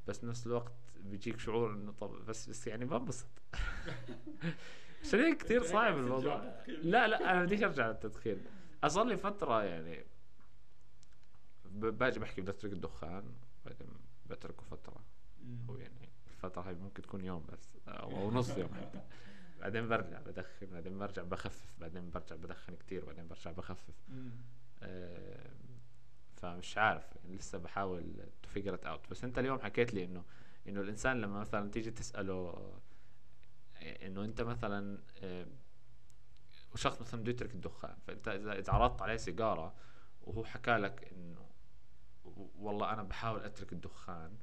بس نفس الوقت بيجيك شعور إنه طب بس بس يعني بنبسط. هيك كثير صعب الموضوع. لا لا أنا بديش أرجع للتدخين. أصلا لي فترة يعني باجي بحكي بدي اترك الدخان بعدين بتركه فترة. أو يعني الفترة هاي ممكن تكون يوم بس أو نص يوم. حتى بعدين برجع بدخن بعدين برجع بخفف بعدين برجع بدخن كتير بعدين برجع بخفف. آه فمش عارف يعني لسه بحاول to figure out بس أنت اليوم حكيت لي إنه إنه الإنسان لما مثلا تيجي تسأله إنه أنت مثلا آه، وشخص مثلا بده يترك الدخان فأنت إذا عرضت عليه سيجارة وهو حكى لك إنه والله أنا بحاول أترك الدخان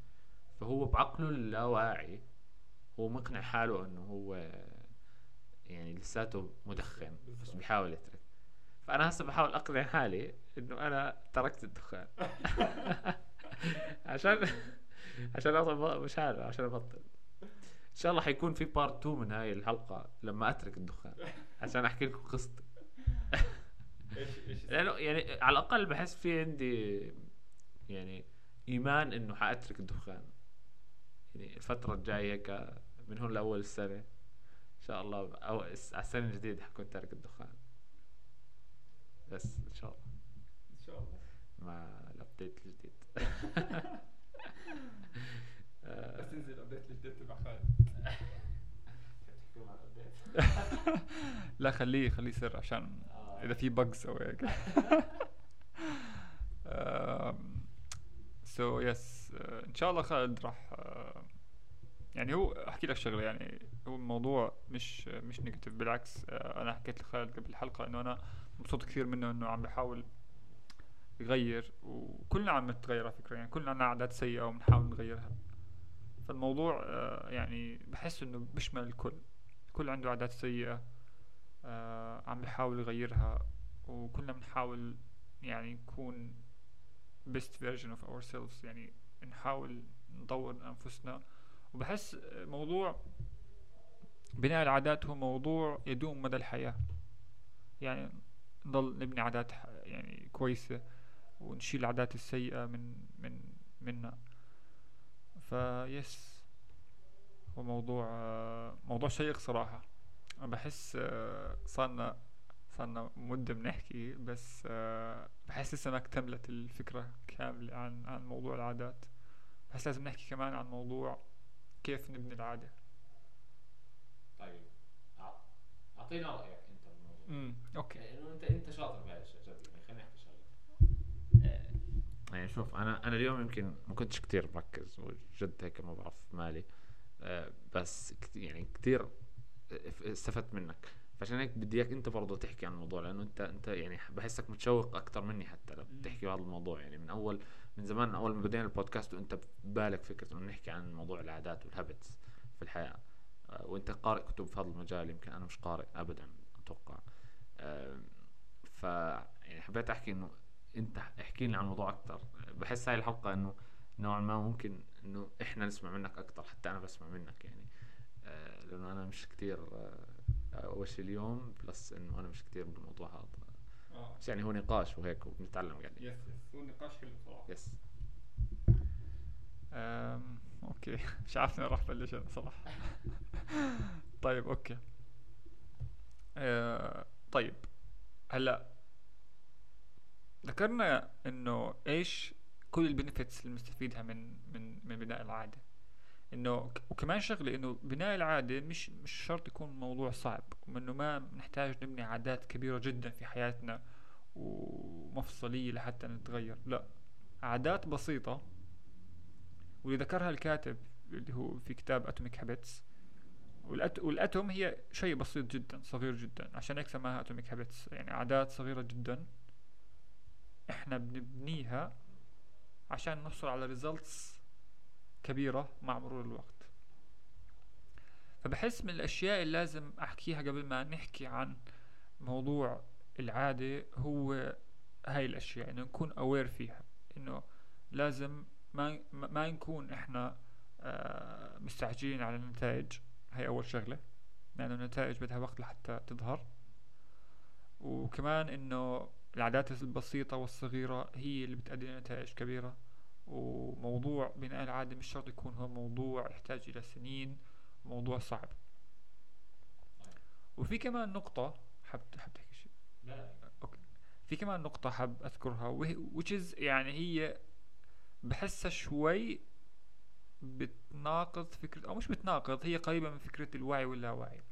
فهو بعقله اللاواعي هو مقنع حاله إنه هو يعني لساته مدخن بس بيحاول يترك. فأنا هسه بحاول أقنع حالي إنه أنا تركت الدخان. عشان عشان مش عارف عشان أبطل. إن شاء الله حيكون في بارت 2 من هاي الحلقة لما أترك الدخان عشان أحكي لكم قصتي. لأنه يعني على الأقل بحس في عندي يعني إيمان إنه حأترك الدخان. يعني الفترة الجاية هيك من هون لأول السنة إن شاء الله أو على السنة الجديدة حكون تارك الدخان. بس إن شاء الله. إن شاء الله. مع ال update الجديد. بس تنزل ال update الجديد تبع خالد. لا خليه خليه سر عشان آه. إذا في bugs أو هيك. so yes إن شاء الله خالد راح يعني هو أحكي لك شغلة يعني هو الموضوع مش مش negative بالعكس آه، أنا حكيت لخالد قبل الحلقة إنه أنا مبسوط كثير منه إنه عم بحاول يغير وكلنا عم نتغير على فكرة يعني كلنا عندنا عادات سيئة وبنحاول نغيرها. فالموضوع آه، يعني بحس إنه بيشمل الكل. الكل عنده عادات سيئة آه، عم بحاول يغيرها وكلنا بنحاول يعني نكون best version of ourselves يعني نحاول نطور أنفسنا. وبحس موضوع بناء العادات هو موضوع يدوم مدى الحياة. يعني نضل نبني عادات يعني كويسة ونشيل العادات السيئة من من منا. ف yes هو موضوع موضوع شيق صراحة. أنا بحس صارنا صارنا مدة بنحكي بس آه بحس لسه ما اكتملت الفكرة كاملة عن عن موضوع العادات. بحس لازم نحكي كمان عن موضوع كيف نبني العادة. طيب أعطينا رأيك أنت بالموضوع امم أوكي. لأنه أنت أنت شاطر بهذا الشيء جد يعني خلينا نحكي شغلة. يعني شوف أنا أنا اليوم يمكن ما كنتش كتير مركز وجد هيك ما بعرف مالي. آه، بس كت- يعني كتير استفدت منك. فعشان هيك بدي إياك أنت برضه تحكي عن الموضوع لأنه أنت أنت يعني بحسك متشوق أكثر مني حتى لو مم. تحكي بهذا الموضوع. يعني من أول من زمان أول ما بدينا البودكاست وأنت ببالك فكرة إنه نحكي عن موضوع العادات والهابتس في الحياة آه، وأنت قارئ كتب في هذا المجال يمكن أنا مش قارئ ابدا أتوقع. آه، ف يعني حبيت أحكي إنه أنت احكي لنا عن الموضوع أكثر بحس هاي الحلقة إنه نوعا ما ممكن إنه إحنا نسمع منك أكثر حتى أنا بسمع منك يعني. آه، لأنه أنا مش كتير آه، أول شيء اليوم plus إنه أنا مش كتير بالموضوع هذا. آه. بس يعني هو نقاش وهيك وبنتعلم قاعدين yes yes هو نقاش حلو صراحة. yes أم، أوكي. مش عارف وين راح بلش أنا صراحة. طيب okay. أه طيب. هلأ ذكرنا إنه إيش كل ال benefits اللي بنستفيدها من من من بناء العادة. إنه وكمان شغلة إنه بناء العادة مش مش شرط يكون موضوع صعب وإنه ما نحتاج نبني عادات كبيرة جدا في حياتنا ومفصلية لحتى نتغير. لا عادات بسيطة. واللي ذكرها الكاتب اللي هو في كتاب Atomic Habits. وال atom هي شيء بسيط جدا صغير جدا. عشان هيك سماها Atomic Habits يعني عادات صغيرة جدا. إحنا بنبنيها عشان نحصل على results كبيرة مع مرور الوقت. فبحس من الأشياء اللي لازم أحكيها قبل ما نحكي عن موضوع العادة هو هاي الأشياء إنه نكون اوير فيها إنه لازم ما ما نكون إحنا آه، مستعجلين على النتائج. هي أول شغلة لأنه النتائج بدها وقت لحتى تظهر. وكمان إنه العادات البسيطة والصغيرة هي اللي بتؤدي لنتائج كبيرة وموضوع بناء العادة مش شرط يكون هو موضوع يحتاج إلى سنين موضوع صعب. وفي كمان نقطة حب حب تحكي شيء؟ لا أوكي. في كمان نقطة حاب أذكرها وهي which is يعني هي بحسها شوي بتناقض فكرة أو مش بتناقض هي قريبة من فكرة الوعي واللاوعي.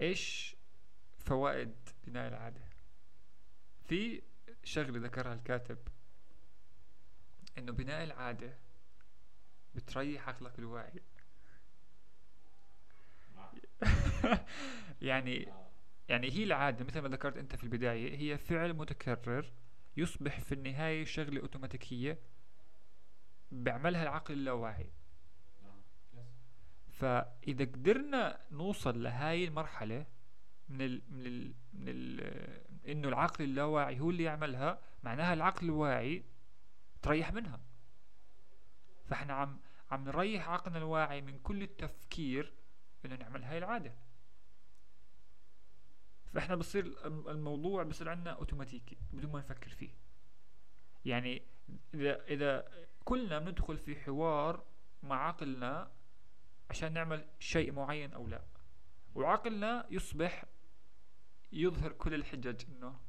إيش فوائد بناء العادة؟ في شغلة ذكرها الكاتب إنه بناء العادة بتريح عقلك الواعي. يعني يعني هي العادة مثل ما ذكرت أنت في البداية هي فعل متكرر يصبح في النهاية شغلة أوتوماتيكية بيعملها العقل اللاواعي. فإذا قدرنا نوصل لهاي المرحلة من ال من ال من ال إنه العقل اللاواعي هو اللي يعملها معناها العقل الواعي تريح منها. فإحنا عم عم نريح عقلنا الواعي من كل التفكير إنه نعمل هاي العادة. فإحنا بصير الم- الموضوع بصير عندنا أوتوماتيكي بدون ما نفكر فيه. يعني إذا إذا كلنا بندخل في حوار مع عقلنا عشان نعمل شيء معين أو لا وعقلنا يصبح يظهر كل الحجج إنه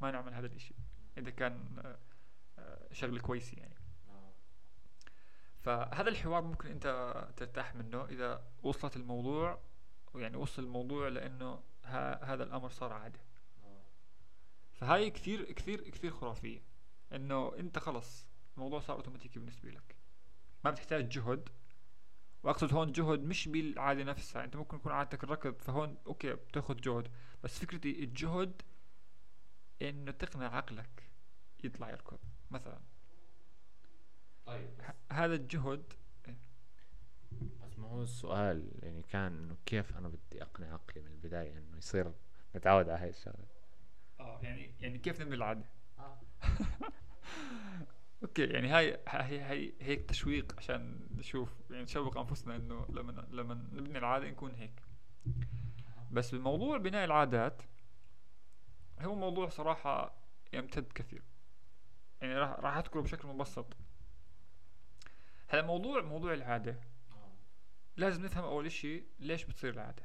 ما نعمل هذا الإشي إذا كان آه، شغله كويسه يعني. فهذا الحوار ممكن أنت ترتاح منه إذا وصلت الموضوع يعني وصل الموضوع لأنه هذا الأمر صار عاده فهاي كثير كثير كثير خرافية إنه أنت خلص الموضوع صار اوتوماتيكي بالنسبة لك. ما بتحتاج جهد. واقصد هون جهد مش بالعادة نفسها. انت ممكن يكون عادتك الركض فهون أوكي بتاخذ جهد. بس فكرتي الجهد إنه تقنع عقلك يطلع يركض مثلا. طيب هذا الجهد بس ما هو السؤال يعني كان إنه كيف أنا بدي أقنع عقلي من البداية إنه يصير متعود على هاي الشغلة؟ آه يعني يعني كيف نبني العادة؟ آه. أوكي يعني هاي هاي هاي هيك تشويق عشان نشوف يعني نشوق أنفسنا إنه لما لما نبني العادة نكون هيك. بس بموضوع بناء العادات هو موضوع صراحة يمتد كثير. يعني راح راح أذكره بشكل مبسط. هلا موضوع موضوع العادة. لازم نفهم أول إشي ليش بتصير العادة.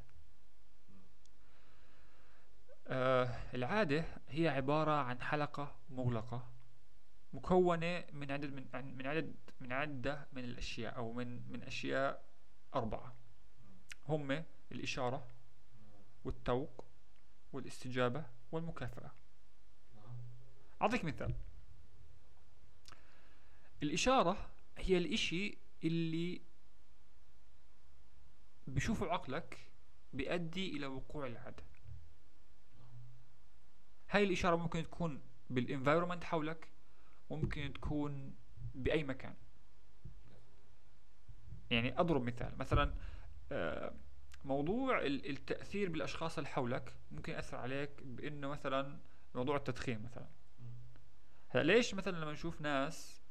آه العادة هي عبارة عن حلقة مغلقة. مكونة من عدد من من عدد من عدة من الأشياء أو من من أشياء أربعة. هم الإشارة والتوق والاستجابة والمكافأة. أعطيك مثال. الإشارة هي الإشي اللي بشوفه عقلك بيؤدي إلى وقوع العادة. هاي الإشارة ممكن تكون بالانفايرومنت حولك ممكن تكون بأي مكان. يعني أضرب مثال مثلا آه، موضوع ال- التأثير بالأشخاص اللي حولك ممكن يأثر عليك بأنه مثلا موضوع التدخين مثلا. هلأ ليش مثلا لما نشوف ناس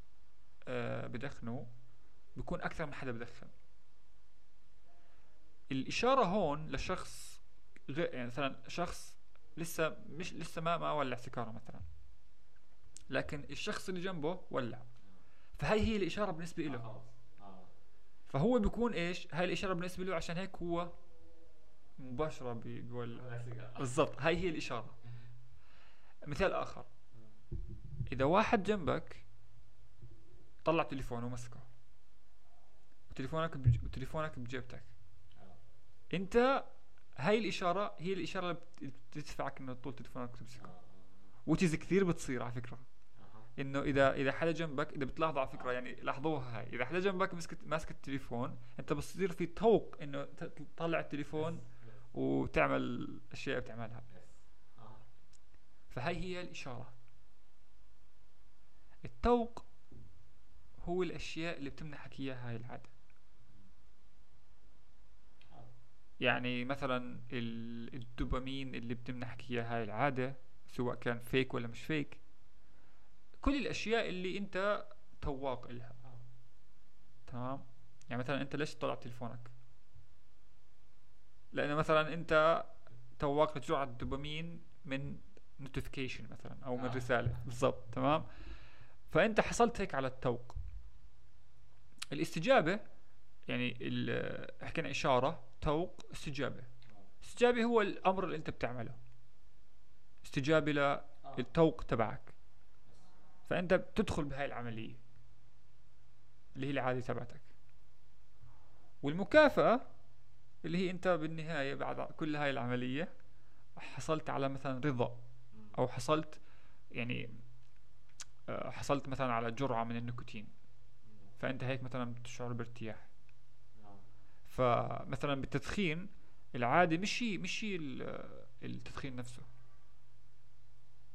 آه، بدخنوا بيكون أكثر من حدا بدخن الإشارة هون لشخص غير يعني مثلا شخص لسه مش لسه ما ما ولع سيجارة مثلا. لكن الشخص اللي جنبه ولع. فهي هي الإشارة بالنسبة له فهو بيكون إيش؟ هاي الإشارة بالنسبة له عشان هيك هو مباشرة بي- بيولع. بالضبط. هاي هي الإشارة. مثال آخر. إذا واحد جنبك طلع تليفونه ومسكه وتليفونك بج... وتليفونك بجيبتك. أنت هاي الإشارة هي الإشارة اللي بت- بتدفعك إنه تطول تليفونك وتمسكه وتيز كثير بتصير على فكرة. إنه إذا إذا حدا جنبك إذا بتلاحظوا على فكرة يعني لاحظوها هاي. إذا حدا جنبك مسك ماسك التليفون أنت بصير في طوق إنه تطلع التليفون وتعمل اشياء بتعملها. فهي هي الإشارة. التوق هو الأشياء اللي بتمنحك إياها هاي العادة. يعني مثلا ال- الدوبامين اللي بتمنحك إياها هاي العادة سواء كان فيك ولا مش فيك كل الأشياء اللي أنت تواق إلها. تمام؟ يعني مثلا أنت ليش تطلع تليفونك؟ لأنه مثلا أنت تواق لجرعه الدوبامين من نوتيفيكيشن مثلا أو من آه. رسالة. بالضبط. تمام؟ فأنت حصلت هيك على التوق. الاستجابة يعني ال- حكينا إشارة توق استجابة. استجابة هو الأمر اللي أنت بتعمله. استجابة للتوق تبعك. فأنت بتدخل بهاي العملية اللي هي العاده تبعتك. والمكافأة اللي هي أنت بالنهاية بعد كل هاي العملية حصلت على مثلا رضا أو حصلت يعني آه، حصلت مثلا على جرعة من النيكوتين. فأنت هيك مثلا بتشعر بارتياح. فمثلا بالتدخين العادة مش هي مش هي ال- التدخين نفسه.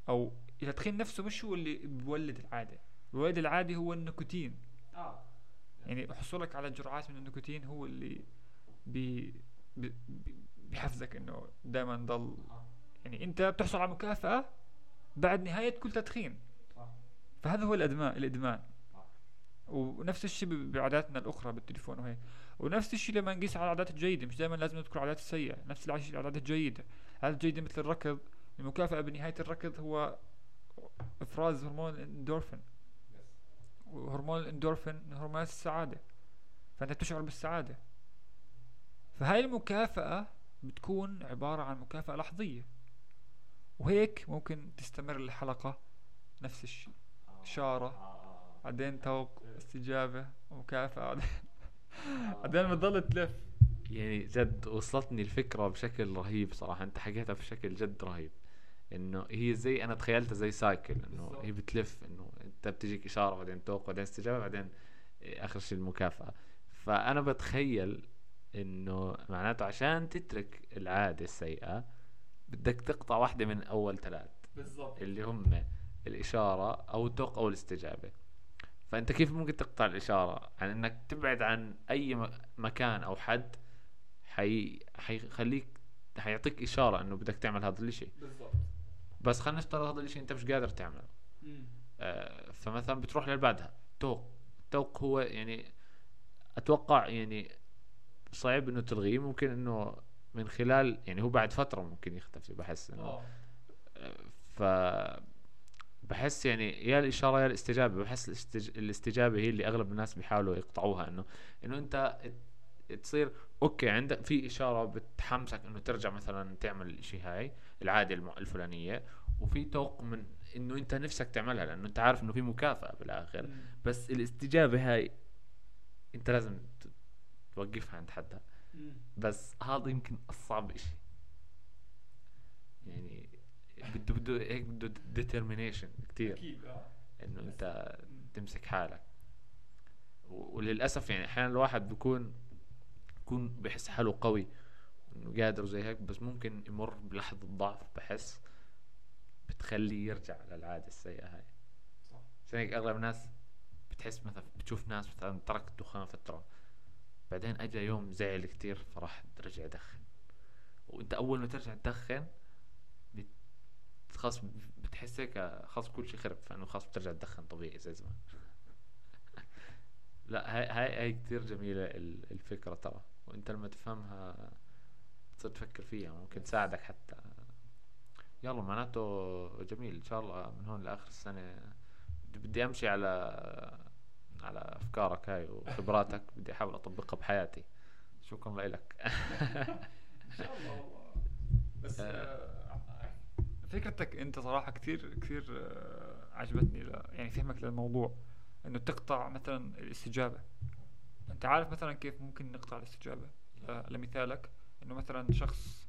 أو التدخين نفسه مش هو اللي بيولد العادة بيولد العادة هو النيكوتين. يعني حصولك على جرعات من النيكوتين هو اللي بي بي بي- بيحفزك إنه دائما ضل. يعني أنت بتحصل على مكافأة بعد نهاية كل تدخين. فهذا هو الإدمان. الادمان ونفس الشيء بعاداتنا الأخرى بالتليفون وهيك ونفس الشيء لما نقيس على العادات الجيدة مش دائما لازم نذكر العادات السيئة نفس العادات الجيدة. العادات الجيدة مثل الركض المكافأة بنهاية الركض هو إفراز هرمون الاندورفين وهرمون الاندورفين من هرمونات السعادة. فأنت بتشعر بالسعادة. فهاي المكافأة بتكون عبارة عن مكافأة لحظية. وهيك ممكن تستمر الحلقة نفس الشيء. إشارة بعدين توق استجابة ومكافأة بعدين بتضل تلف. يعني جد وصلتني الفكرة بشكل رهيب صراحة. أنت حكيتها بشكل جد رهيب. إنه هي زي أنا تخيلتها زي سايكل إنه. هي بتلف إنه أنت بتجيك إشارة بعدين توقع بعدين استجابة بعدين آخر شيء المكافأة. فأنا بتخيل إنه معناته عشان تترك العادة السيئة بدك تقطع واحدة من أول ثلاث بالضبط. اللي هم الإشارة أو التوق أو الاستجابة. فأنت كيف ممكن تقطع الإشارة؟ عن إنك تبعد عن م- مكان أو حد حي... حيخليك حيعطيك إشارة إنه بدك تعمل هذا الإشي بالضبط. بس خلينا نفترض هذا الإشي أنت مش قادر تعمله. آه فمثلا بتروح للي بعدها توق. توق هو يعني أتوقع يعني صعب إنه تلغيه. ممكن إنه من خلال يعني هو بعد فترة ممكن يختفي. بحس إنه ف بحس يعني يا الإشارة يا الاستجابة. بحس الاستج... الاستجابة هي اللي أغلب الناس بيحاولوا يقطعوها. إنه إنه أنت تصير أوكي عندك في إشارة بتحمسك إنه ترجع مثلا تعمل الشيء هاي. العادة الفلانية وفي توق من إنه أنت نفسك تعملها لأنه أنت عارف إنه في مكافأة بالآخر. بس الاستجابة هاي أنت لازم توقفها عند حدها. بس هذا يمكن أصعب إشي. يعني بده بده هيك بده ديترمينيشن كثير أكيد آه. إنه أنت تمسك حالك. وللأسف يعني أحيانا الواحد بيكون بيكون بحس حاله قوي. إنه قادر وزي هيك بس ممكن يمر بلحظة ضعف بحس بتخليه يرجع للعادة السيئة هاي. صح. عشان هيك أغلب الناس بتحس مثلا بتشوف ناس مثلا ترك الدخان فترة بعدين اجى يوم زعل كتير فراح رجع يدخن وأنت أول ما ترجع تدخن خلاص بتحس هيك خلاص كل شيء خرب فإنه خلاص بترجع تدخن طبيعي زي زمان. لا هاي هاي هاي كثير جميلة ال- الفكرة ترى. وأنت لما تفهمها تصير تفكر فيها ممكن تساعدك حتى. يلا معناته جميل. إن شاء الله من هون لآخر السنة بدي- أمشي على على أفكارك هاي وخبراتك. بدي أحاول أطبقها بحياتي. شكرا لك. إن شاء الله والله. بس آه، فكرتك أنت صراحة كثير كثير آه، عجبتني يعني فهمك للموضوع. إنه تقطع مثلا الاستجابة. أنت عارف مثلا كيف ممكن نقطع الاستجابة؟ لمثالك إنه مثلا شخص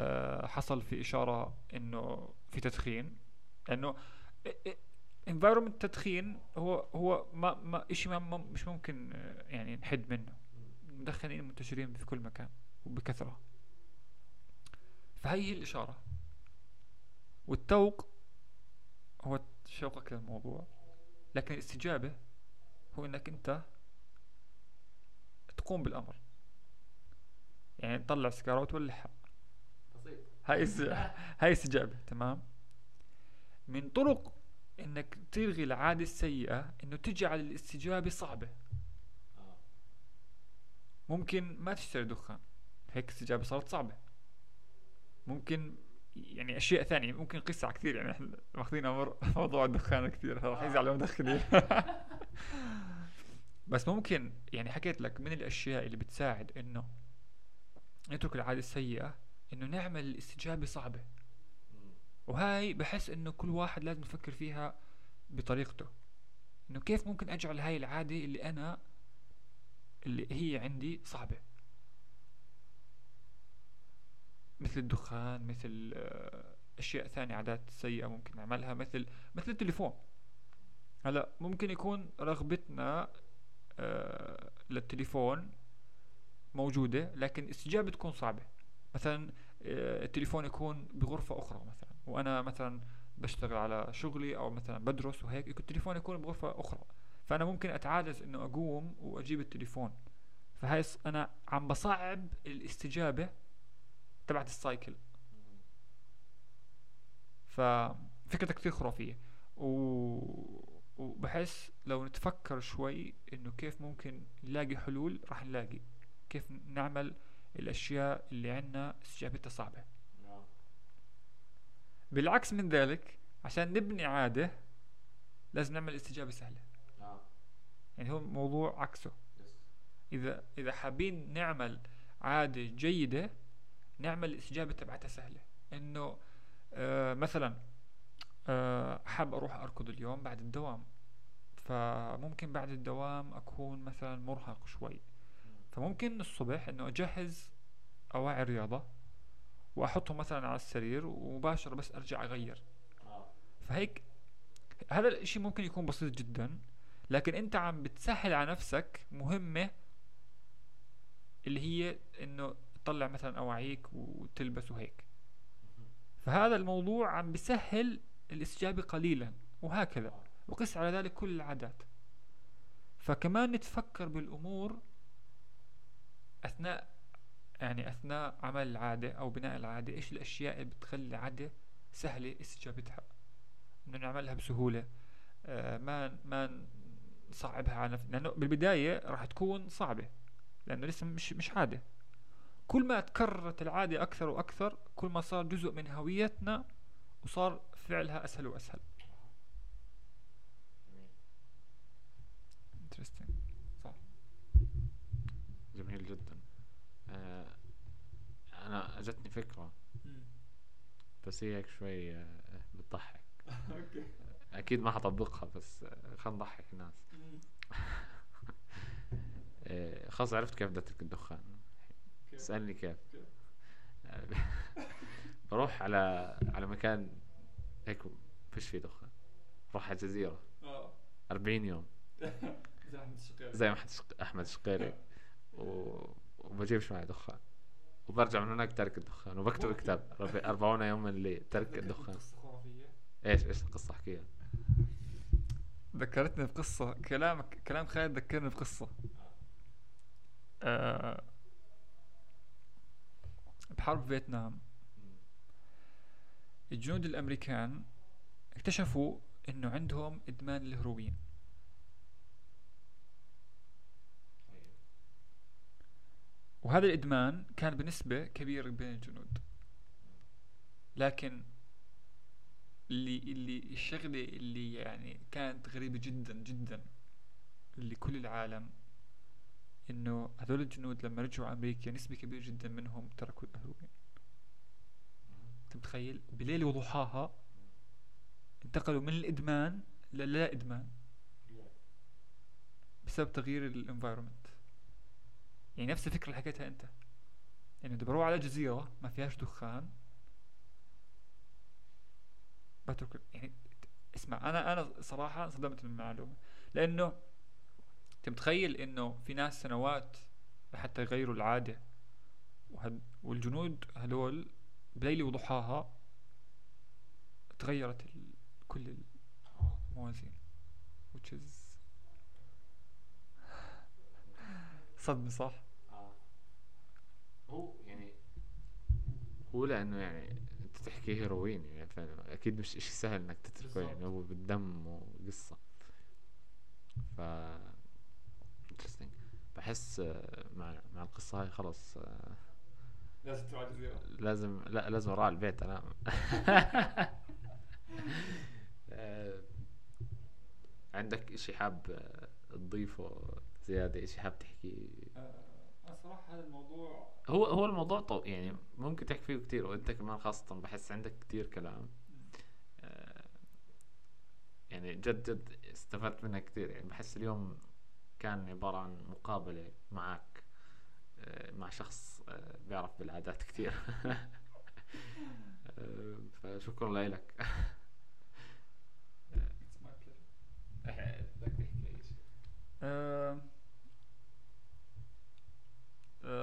آه، حصل في إشارة إنه في تدخين انه انفايرمنت تدخين هو هو ما ما شيء ما مش ممكن آه، يعني نحد منه. المدخنين منتشرين في كل مكان وبكثرة. فهي هي الإشارة. والتوق هو شوقك للموضوع لكن الاستجابة هو إنك أنت تقوم بالأمر. يعني تطلع سيجارة وتولعها هاي است... هاي استجابة تمام؟ من طرق إنك تلغي العادة السيئة إنه تجعل الاستجابة صعبة. ممكن ما تشتري دخان هيك الاستجابة صارت صعبة. ممكن يعني أشياء ثانية ممكن نقيسها على كثير يعني إحنا ماخذين أمر موضوع الدخان كثير راح يزعلوا المدخنين بس ممكن يعني حكيت لك من الأشياء اللي بتساعد إنه نترك العاده السيئة إنه نعمل الاستجابه صعبة. وهاي بحس إنه كل واحد لازم يفكر فيها بطريقته. إنه كيف ممكن أجعل هاي العادة اللي أنا اللي هي عندي صعبة؟ مثل الدخان مثل آه، أشياء ثانية عادات سيئة ممكن نعملها مثل مثل التليفون. هلأ ممكن يكون رغبتنا آه، للتليفون موجودة لكن الاستجابه تكون صعبة. مثلا آه، التليفون يكون بغرفة أخرى مثلا وأنا مثلا بشتغل على شغلي أو مثلا بدرس وهيك التليفون يكون بغرفة أخرى. فأنا ممكن اتعاجز إنه أقوم وأجيب التليفون. فهاي ص- أنا عم بصعب الاستجابة تبعت السايكل. ففكرتها كتير خرافية. و... وبحس لو نتفكر شوي إنه كيف ممكن نلاقي حلول راح نلاقي. كيف نعمل الأشياء اللي عنا استجابتها صعبة بالعكس من ذلك عشان نبني عادة لازم نعمل استجابة سهلة. يعني هو موضوع عكسه. إذا إذا حابين نعمل عادة جيدة نعمل الاستجابة تبعتها سهلة. إنه آه مثلا آه حاب أروح أركض اليوم بعد الدوام. فممكن بعد الدوام أكون مثلا مرهق شوي. فممكن الصبح إنه أجهز أواعي الرياضة وأحطهم مثلا على السرير ومباشرة بس أرجع أغير. فهيك هذا الإشي ممكن يكون بسيط جدا لكن أنت عم بتسهل على نفسك مهمة اللي هي إنه تطلع مثلا أواعيك وتلبس وهيك. فهذا الموضوع عم بسهل الاستجابة قليلا وهكذا وقس على ذلك كل العادات. فكمان نتفكر بالأمور أثناء يعني أثناء عمل العادة أو بناء العادة إيش الأشياء اللي بتخلي العادة سهلة استجابتها إنه نعملها بسهولة. آه ما ما نصعبها على نفسنا لأنه بالبداية راح تكون صعبة لأنه لسه مش مش عادة. كل ما تكررت العادة أكثر وأكثر كل ما صار جزء من هويتنا وصار فعلها أسهل وأسهل interesting جميل جدا اجتني فكرة. بس هي هيك شوي آه، بتضحك. أوكي. أكيد ما حطبقها بس آه، خلينا نضحك الناس. آه، خلاص عرفت كيف بدي أترك الدخان؟ اسألني كيف. بروح على على مكان هيك فيش فيه دخان. بروح على جزيرة آه. 40 يوم. زي أحمد الشقيري. زي أحمد شقيري و... وبجيبش معي دخان. وبرجع من هناك تارك الدخان وبكتب. كتاب رب- 40 يوم اللي ترك الدخان. إيش إيش القصة؟ أحكيها. ذكرتني بقصة. كلامك كلام خالد ذكرني بقصة. آه بحرب فيتنام. الجنود الأمريكان اكتشفوا إنه عندهم إدمان الهيروين وهذا الإدمان كان بنسبة كبيرة بين الجنود. لكن اللي اللي الشغلة اللي يعني كانت غريبة جدا جدا لكل العالم إنه هذول الجنود لما رجعوا أمريكا نسبة كبيرة جدا منهم تركوا الهيروين أنت متخيل؟ بليلة وضحاها انتقلوا من الإدمان للا إدمان. بسبب تغيير ال environment يعني نفس الفكرة اللي حكيتها أنت. انه بدي بروح على جزيرة ما فيهاش دخان. بترك يعني اسمع أنا أنا صراحة انصدمت من المعلومة. لأنه أنت متخيل إنه في ناس سنوات لحتى يغيروا العادة؟ وهد والجنود هدول بليلة وضحاها تغيرت ال... كل الموازين. Which is صدمة صح؟ هو يعني هو لأنه يعني أنت تحكي هيروين يعني فاهم أكيد مش إشي سهل إنك تتركه يعني هو بالدم وقصة. ف بحس آه، مع مع القصة هاي خلص آه، لازم تروح على لازم لا لازم أروح على البيت انام آه، عندك إشي حاب تضيفه زيادة؟ إشي حاب تحكي؟ أنا صراحة هذا الموضوع هو هو الموضوع طو يعني ممكن تحكي فيه كتير وأنت كمان خاصة بحس عندك كتير كلام. آه، يعني جد جد استفدت منها كتير. يعني بحس اليوم كان عبارة عن مقابلة معك آه، مع شخص آه، بيعرف بالعادات كتير. آه، فشكرا لك. بدك تحكي اي شيء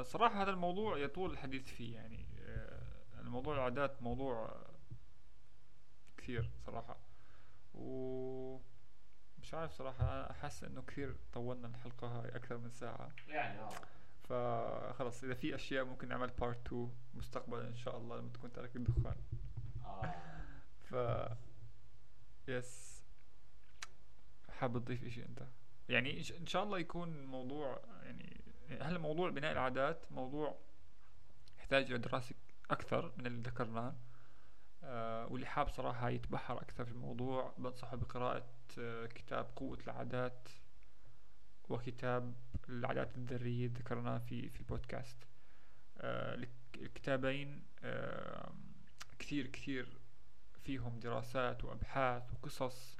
صراحة هذا الموضوع يطول الحديث فيه يعني. آه، الموضوع العادات موضوع آه، كثير صراحة. و مش عارف صراحة أحس إنه كثير طولنا الحلقة هاي أكثر من ساعة. يعني آه. فخلص إذا في أشياء ممكن نعمل part 2 مستقبلا إن شاء الله لما تكون تارك الدخان. آه. ف yes حابب تضيف إشي أنت؟ يعني إن شاء الله يكون الموضوع يعني هل موضوع بناء العادات موضوع يحتاج إلى دراسة أكثر من اللي ذكرناه؟ آه واللي حاب صراحة يتبحر أكثر في الموضوع بنصحه بقراءة آه كتاب قوة العادات وكتاب العادات الذرية ذكرناه في في البودكاست. آه الك- الكتابين كثير كثير فيهم دراسات وأبحاث وقصص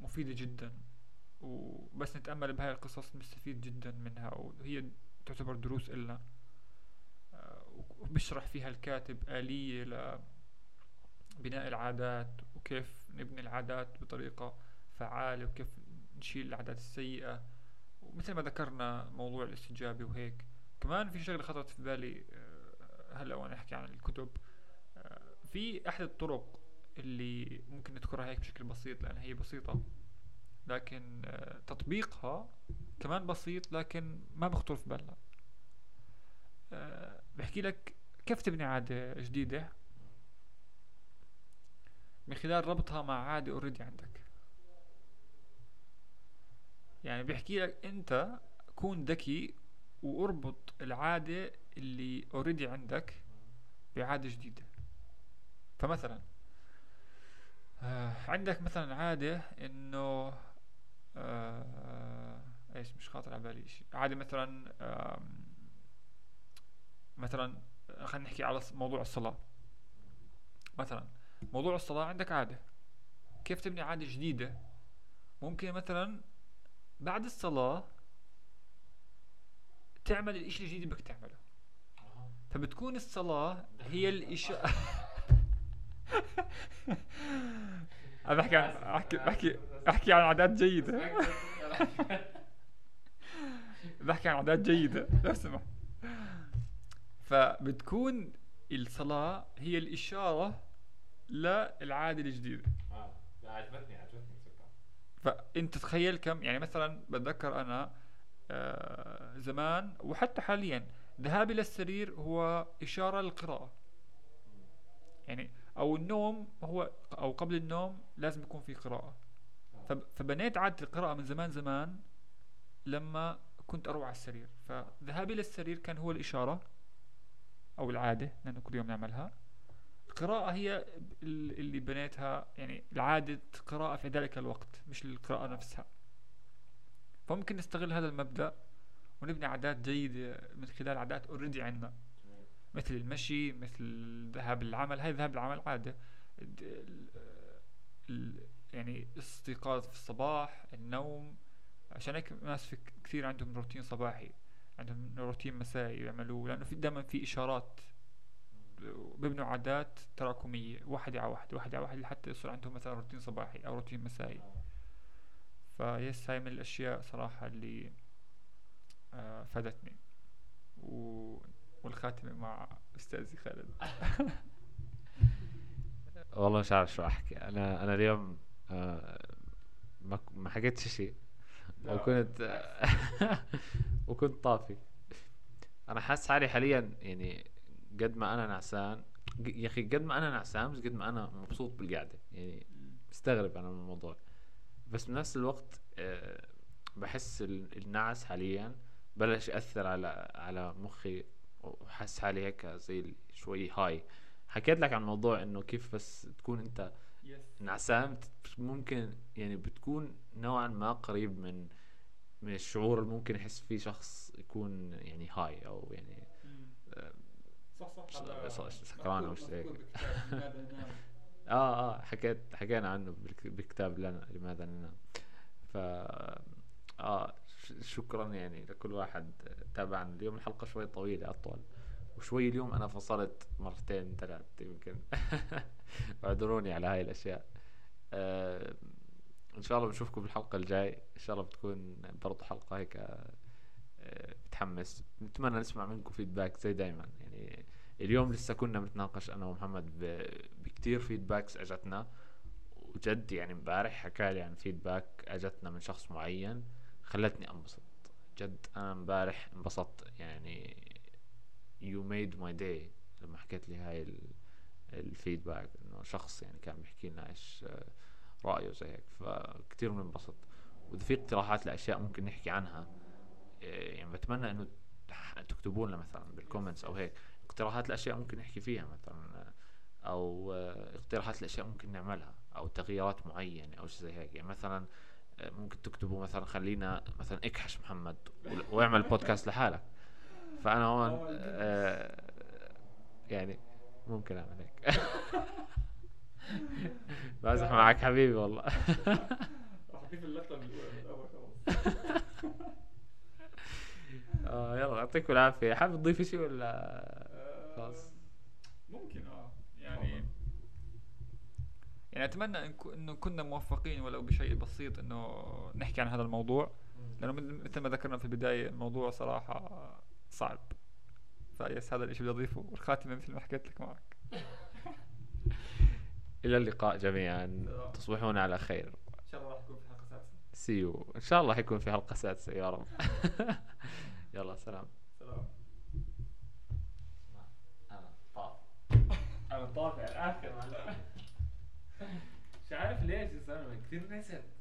مفيدة جدا. وبس نتأمل بهاي القصص نستفيد جدا منها وهي تعتبر دروس إلنا. آه، وبشرح فيها الكاتب آلية لبناء العادات وكيف نبني العادات بطريقة فعالة وكيف نشيل العادات السيئة. ومثل ما ذكرنا موضوع الاستجابة وهيك. كمان في شغلة خطرت في بالي آه، هلأ وأنا أحكي عن الكتب. آه، في أحد الطرق اللي ممكن نذكرها هيك بشكل بسيط لأن هي بسيطة. لكن آه، تطبيقها كمان بسيط لكن ما بخطر في بالنا. آه، بحكي لك كيف تبني عادة جديدة؟ من خلال ربطها مع عادة already عندك. يعني بيحكي لك أنت كون ذكي وأربط العادة اللي already عندك بعادة جديدة. فمثلا آه عندك مثلا عادة إنه إيش مش خاطر على بالي شيء. عادة مثلا مثلا خلينا نحكي على موضوع الصلاة. مثلا موضوع الصلاة عندك عادة. كيف تبني عادة جديدة؟ ممكن مثلا بعد الصلاة تعمل الإشي الجديد اللي بدك تعمله. فبتكون الصلاة هي الإشارة أنا بحكي عن أحكي بحكي أحكي عن عادات جيدة. بحكي عن عادات جيدة. لو سمحت فبتكون الصلاة هي الإشارة للعادة الجديدة. آه. عجبتني عجبتني فأنت تخيل كم يعني مثلا بتذكر أنا آه، زمان وحتى حاليا ذهابي للسرير هو إشارة للقراءة. يعني أو النوم هو أو قبل النوم لازم يكون في قراءة. فب- فبنيت عادة القراءة من زمان زمان لما كنت أروح على السرير. فذهابي للسرير كان هو الإشارة أو العادة لأنه كل يوم نعملها. القراءة هي ال- اللي بنيتها يعني العادة قراءة في ذلك الوقت مش القراءة نفسها. فممكن نستغل هذا المبدأ ونبني عادات جيدة من خلال عادات already عندنا. مثل المشي مثل الذهاب للعمل هاي ذهاب للعمل عادة. يعني الاستيقاظ في الصباح النوم عشان هيك ناس في كثير عندهم روتين صباحي عندهم روتين مسائي يعملوه لأنه في دائما في إشارات بيبنوا عادات تراكمية واحدة على واحدة واحدة على واحدة لحتى يصير عندهم مثلا روتين صباحي أو روتين مسائي. فيس هاي من الأشياء صراحة اللي آه فادتني و... والخاتمة مع أستاذي خالد. والله مش عارف شو أحكي. أنا أنا اليوم ما ك- ما حكيتش شيء. وكنت وكنت طافي. أنا حاسس حالي حاليا يعني قد ما أنا نعسان يا أخي قد ما أنا نعسان بس قد ما أنا مبسوط بالقعدة. يعني مستغرب أنا من الموضوع. بس بنفس الوقت آه، بحس ال- النعس حاليا بلش يأثر على على مخي وحاسس حالي هيك زي شوي هاي حكيت لك عن موضوع إنه كيف بس تكون أنت بت- ممكن يعني بتكون نوعا ما قريب من من الشعور اللي ممكن يحس فيه شخص يكون يعني هاي أو يعني صح صح سكران أو شيء هيك. آه آه حكيت حكينا عنه بكتاب لنا لماذا ننام ف آه شكرا يعني لكل واحد تابعنا. اليوم الحلقة شوي طويلة أطول. وشوي اليوم أنا فصلت مرتين ثلاث يمكن. اعذروني على هاي الأشياء. آه إن شاء الله بنشوفكم بالحلقة الجاي. إن شاء الله بتكون برضو حلقة هيك آه بتحمس. نتمنى نسمع منكم feedback زي دايما. يعني اليوم لسه كنا بنتناقش أنا ومحمد بكتير feedbacks أجتنا. وجد يعني امبارح حكى لي عن feedback أجتنا من شخص معين خلتني انبسط. جد أنا امبارح انبسطت. يعني you made my day. لما حكيت لي هاي ال- ال feedback إنه شخص يعني كان بيحكي لنا إيش آه، رأيه زي هيك. فكتير بننبسط وإذا في اقتراحات لأشياء ممكن نحكي عنها آه، يعني بتمنى إنه تكتبوا لنا مثلا بال comments أو هيك اقتراحات لأشياء ممكن نحكي فيها مثلا آه، أو اقتراحات لأشياء ممكن نعملها أو تغييرات معينة أو شيء زي هيك. يعني مثلا ممكن تكتبوا مثلا خلينا مثلا اكحش محمد واعمل بودكاست لحالك. فأنا هون آه، يعني ممكن أعمل هيك. بمزح معك حبيبي والله. راح اضيف بالاولى من الأول آه يلا يعطيكم العافية. حابب تضيفي شيء ولا؟ خلاص. ممكن آه. يعني يعني أتمنى إنه كنا موفقين ولو بشيء بسيط إنه نحكي عن هذا الموضوع. لأنه مثل ما ذكرنا في البداية الموضوع صراحة صعب. فيس هذا الشيء بدي أضيفه. والخاتمة مثل ما حكيت لك معك. إلى اللقاء جميعا. تصبحون على خير. إن شاء الله راح يكون في حلقة سادسة. سيو إن شاء الله حيكون في حلقة سادسة. يا رب. يلا سلام. سلام. أنا طاف أنا طافي على الآخر مش عارف ليش. يا زلمه كثير نسيت.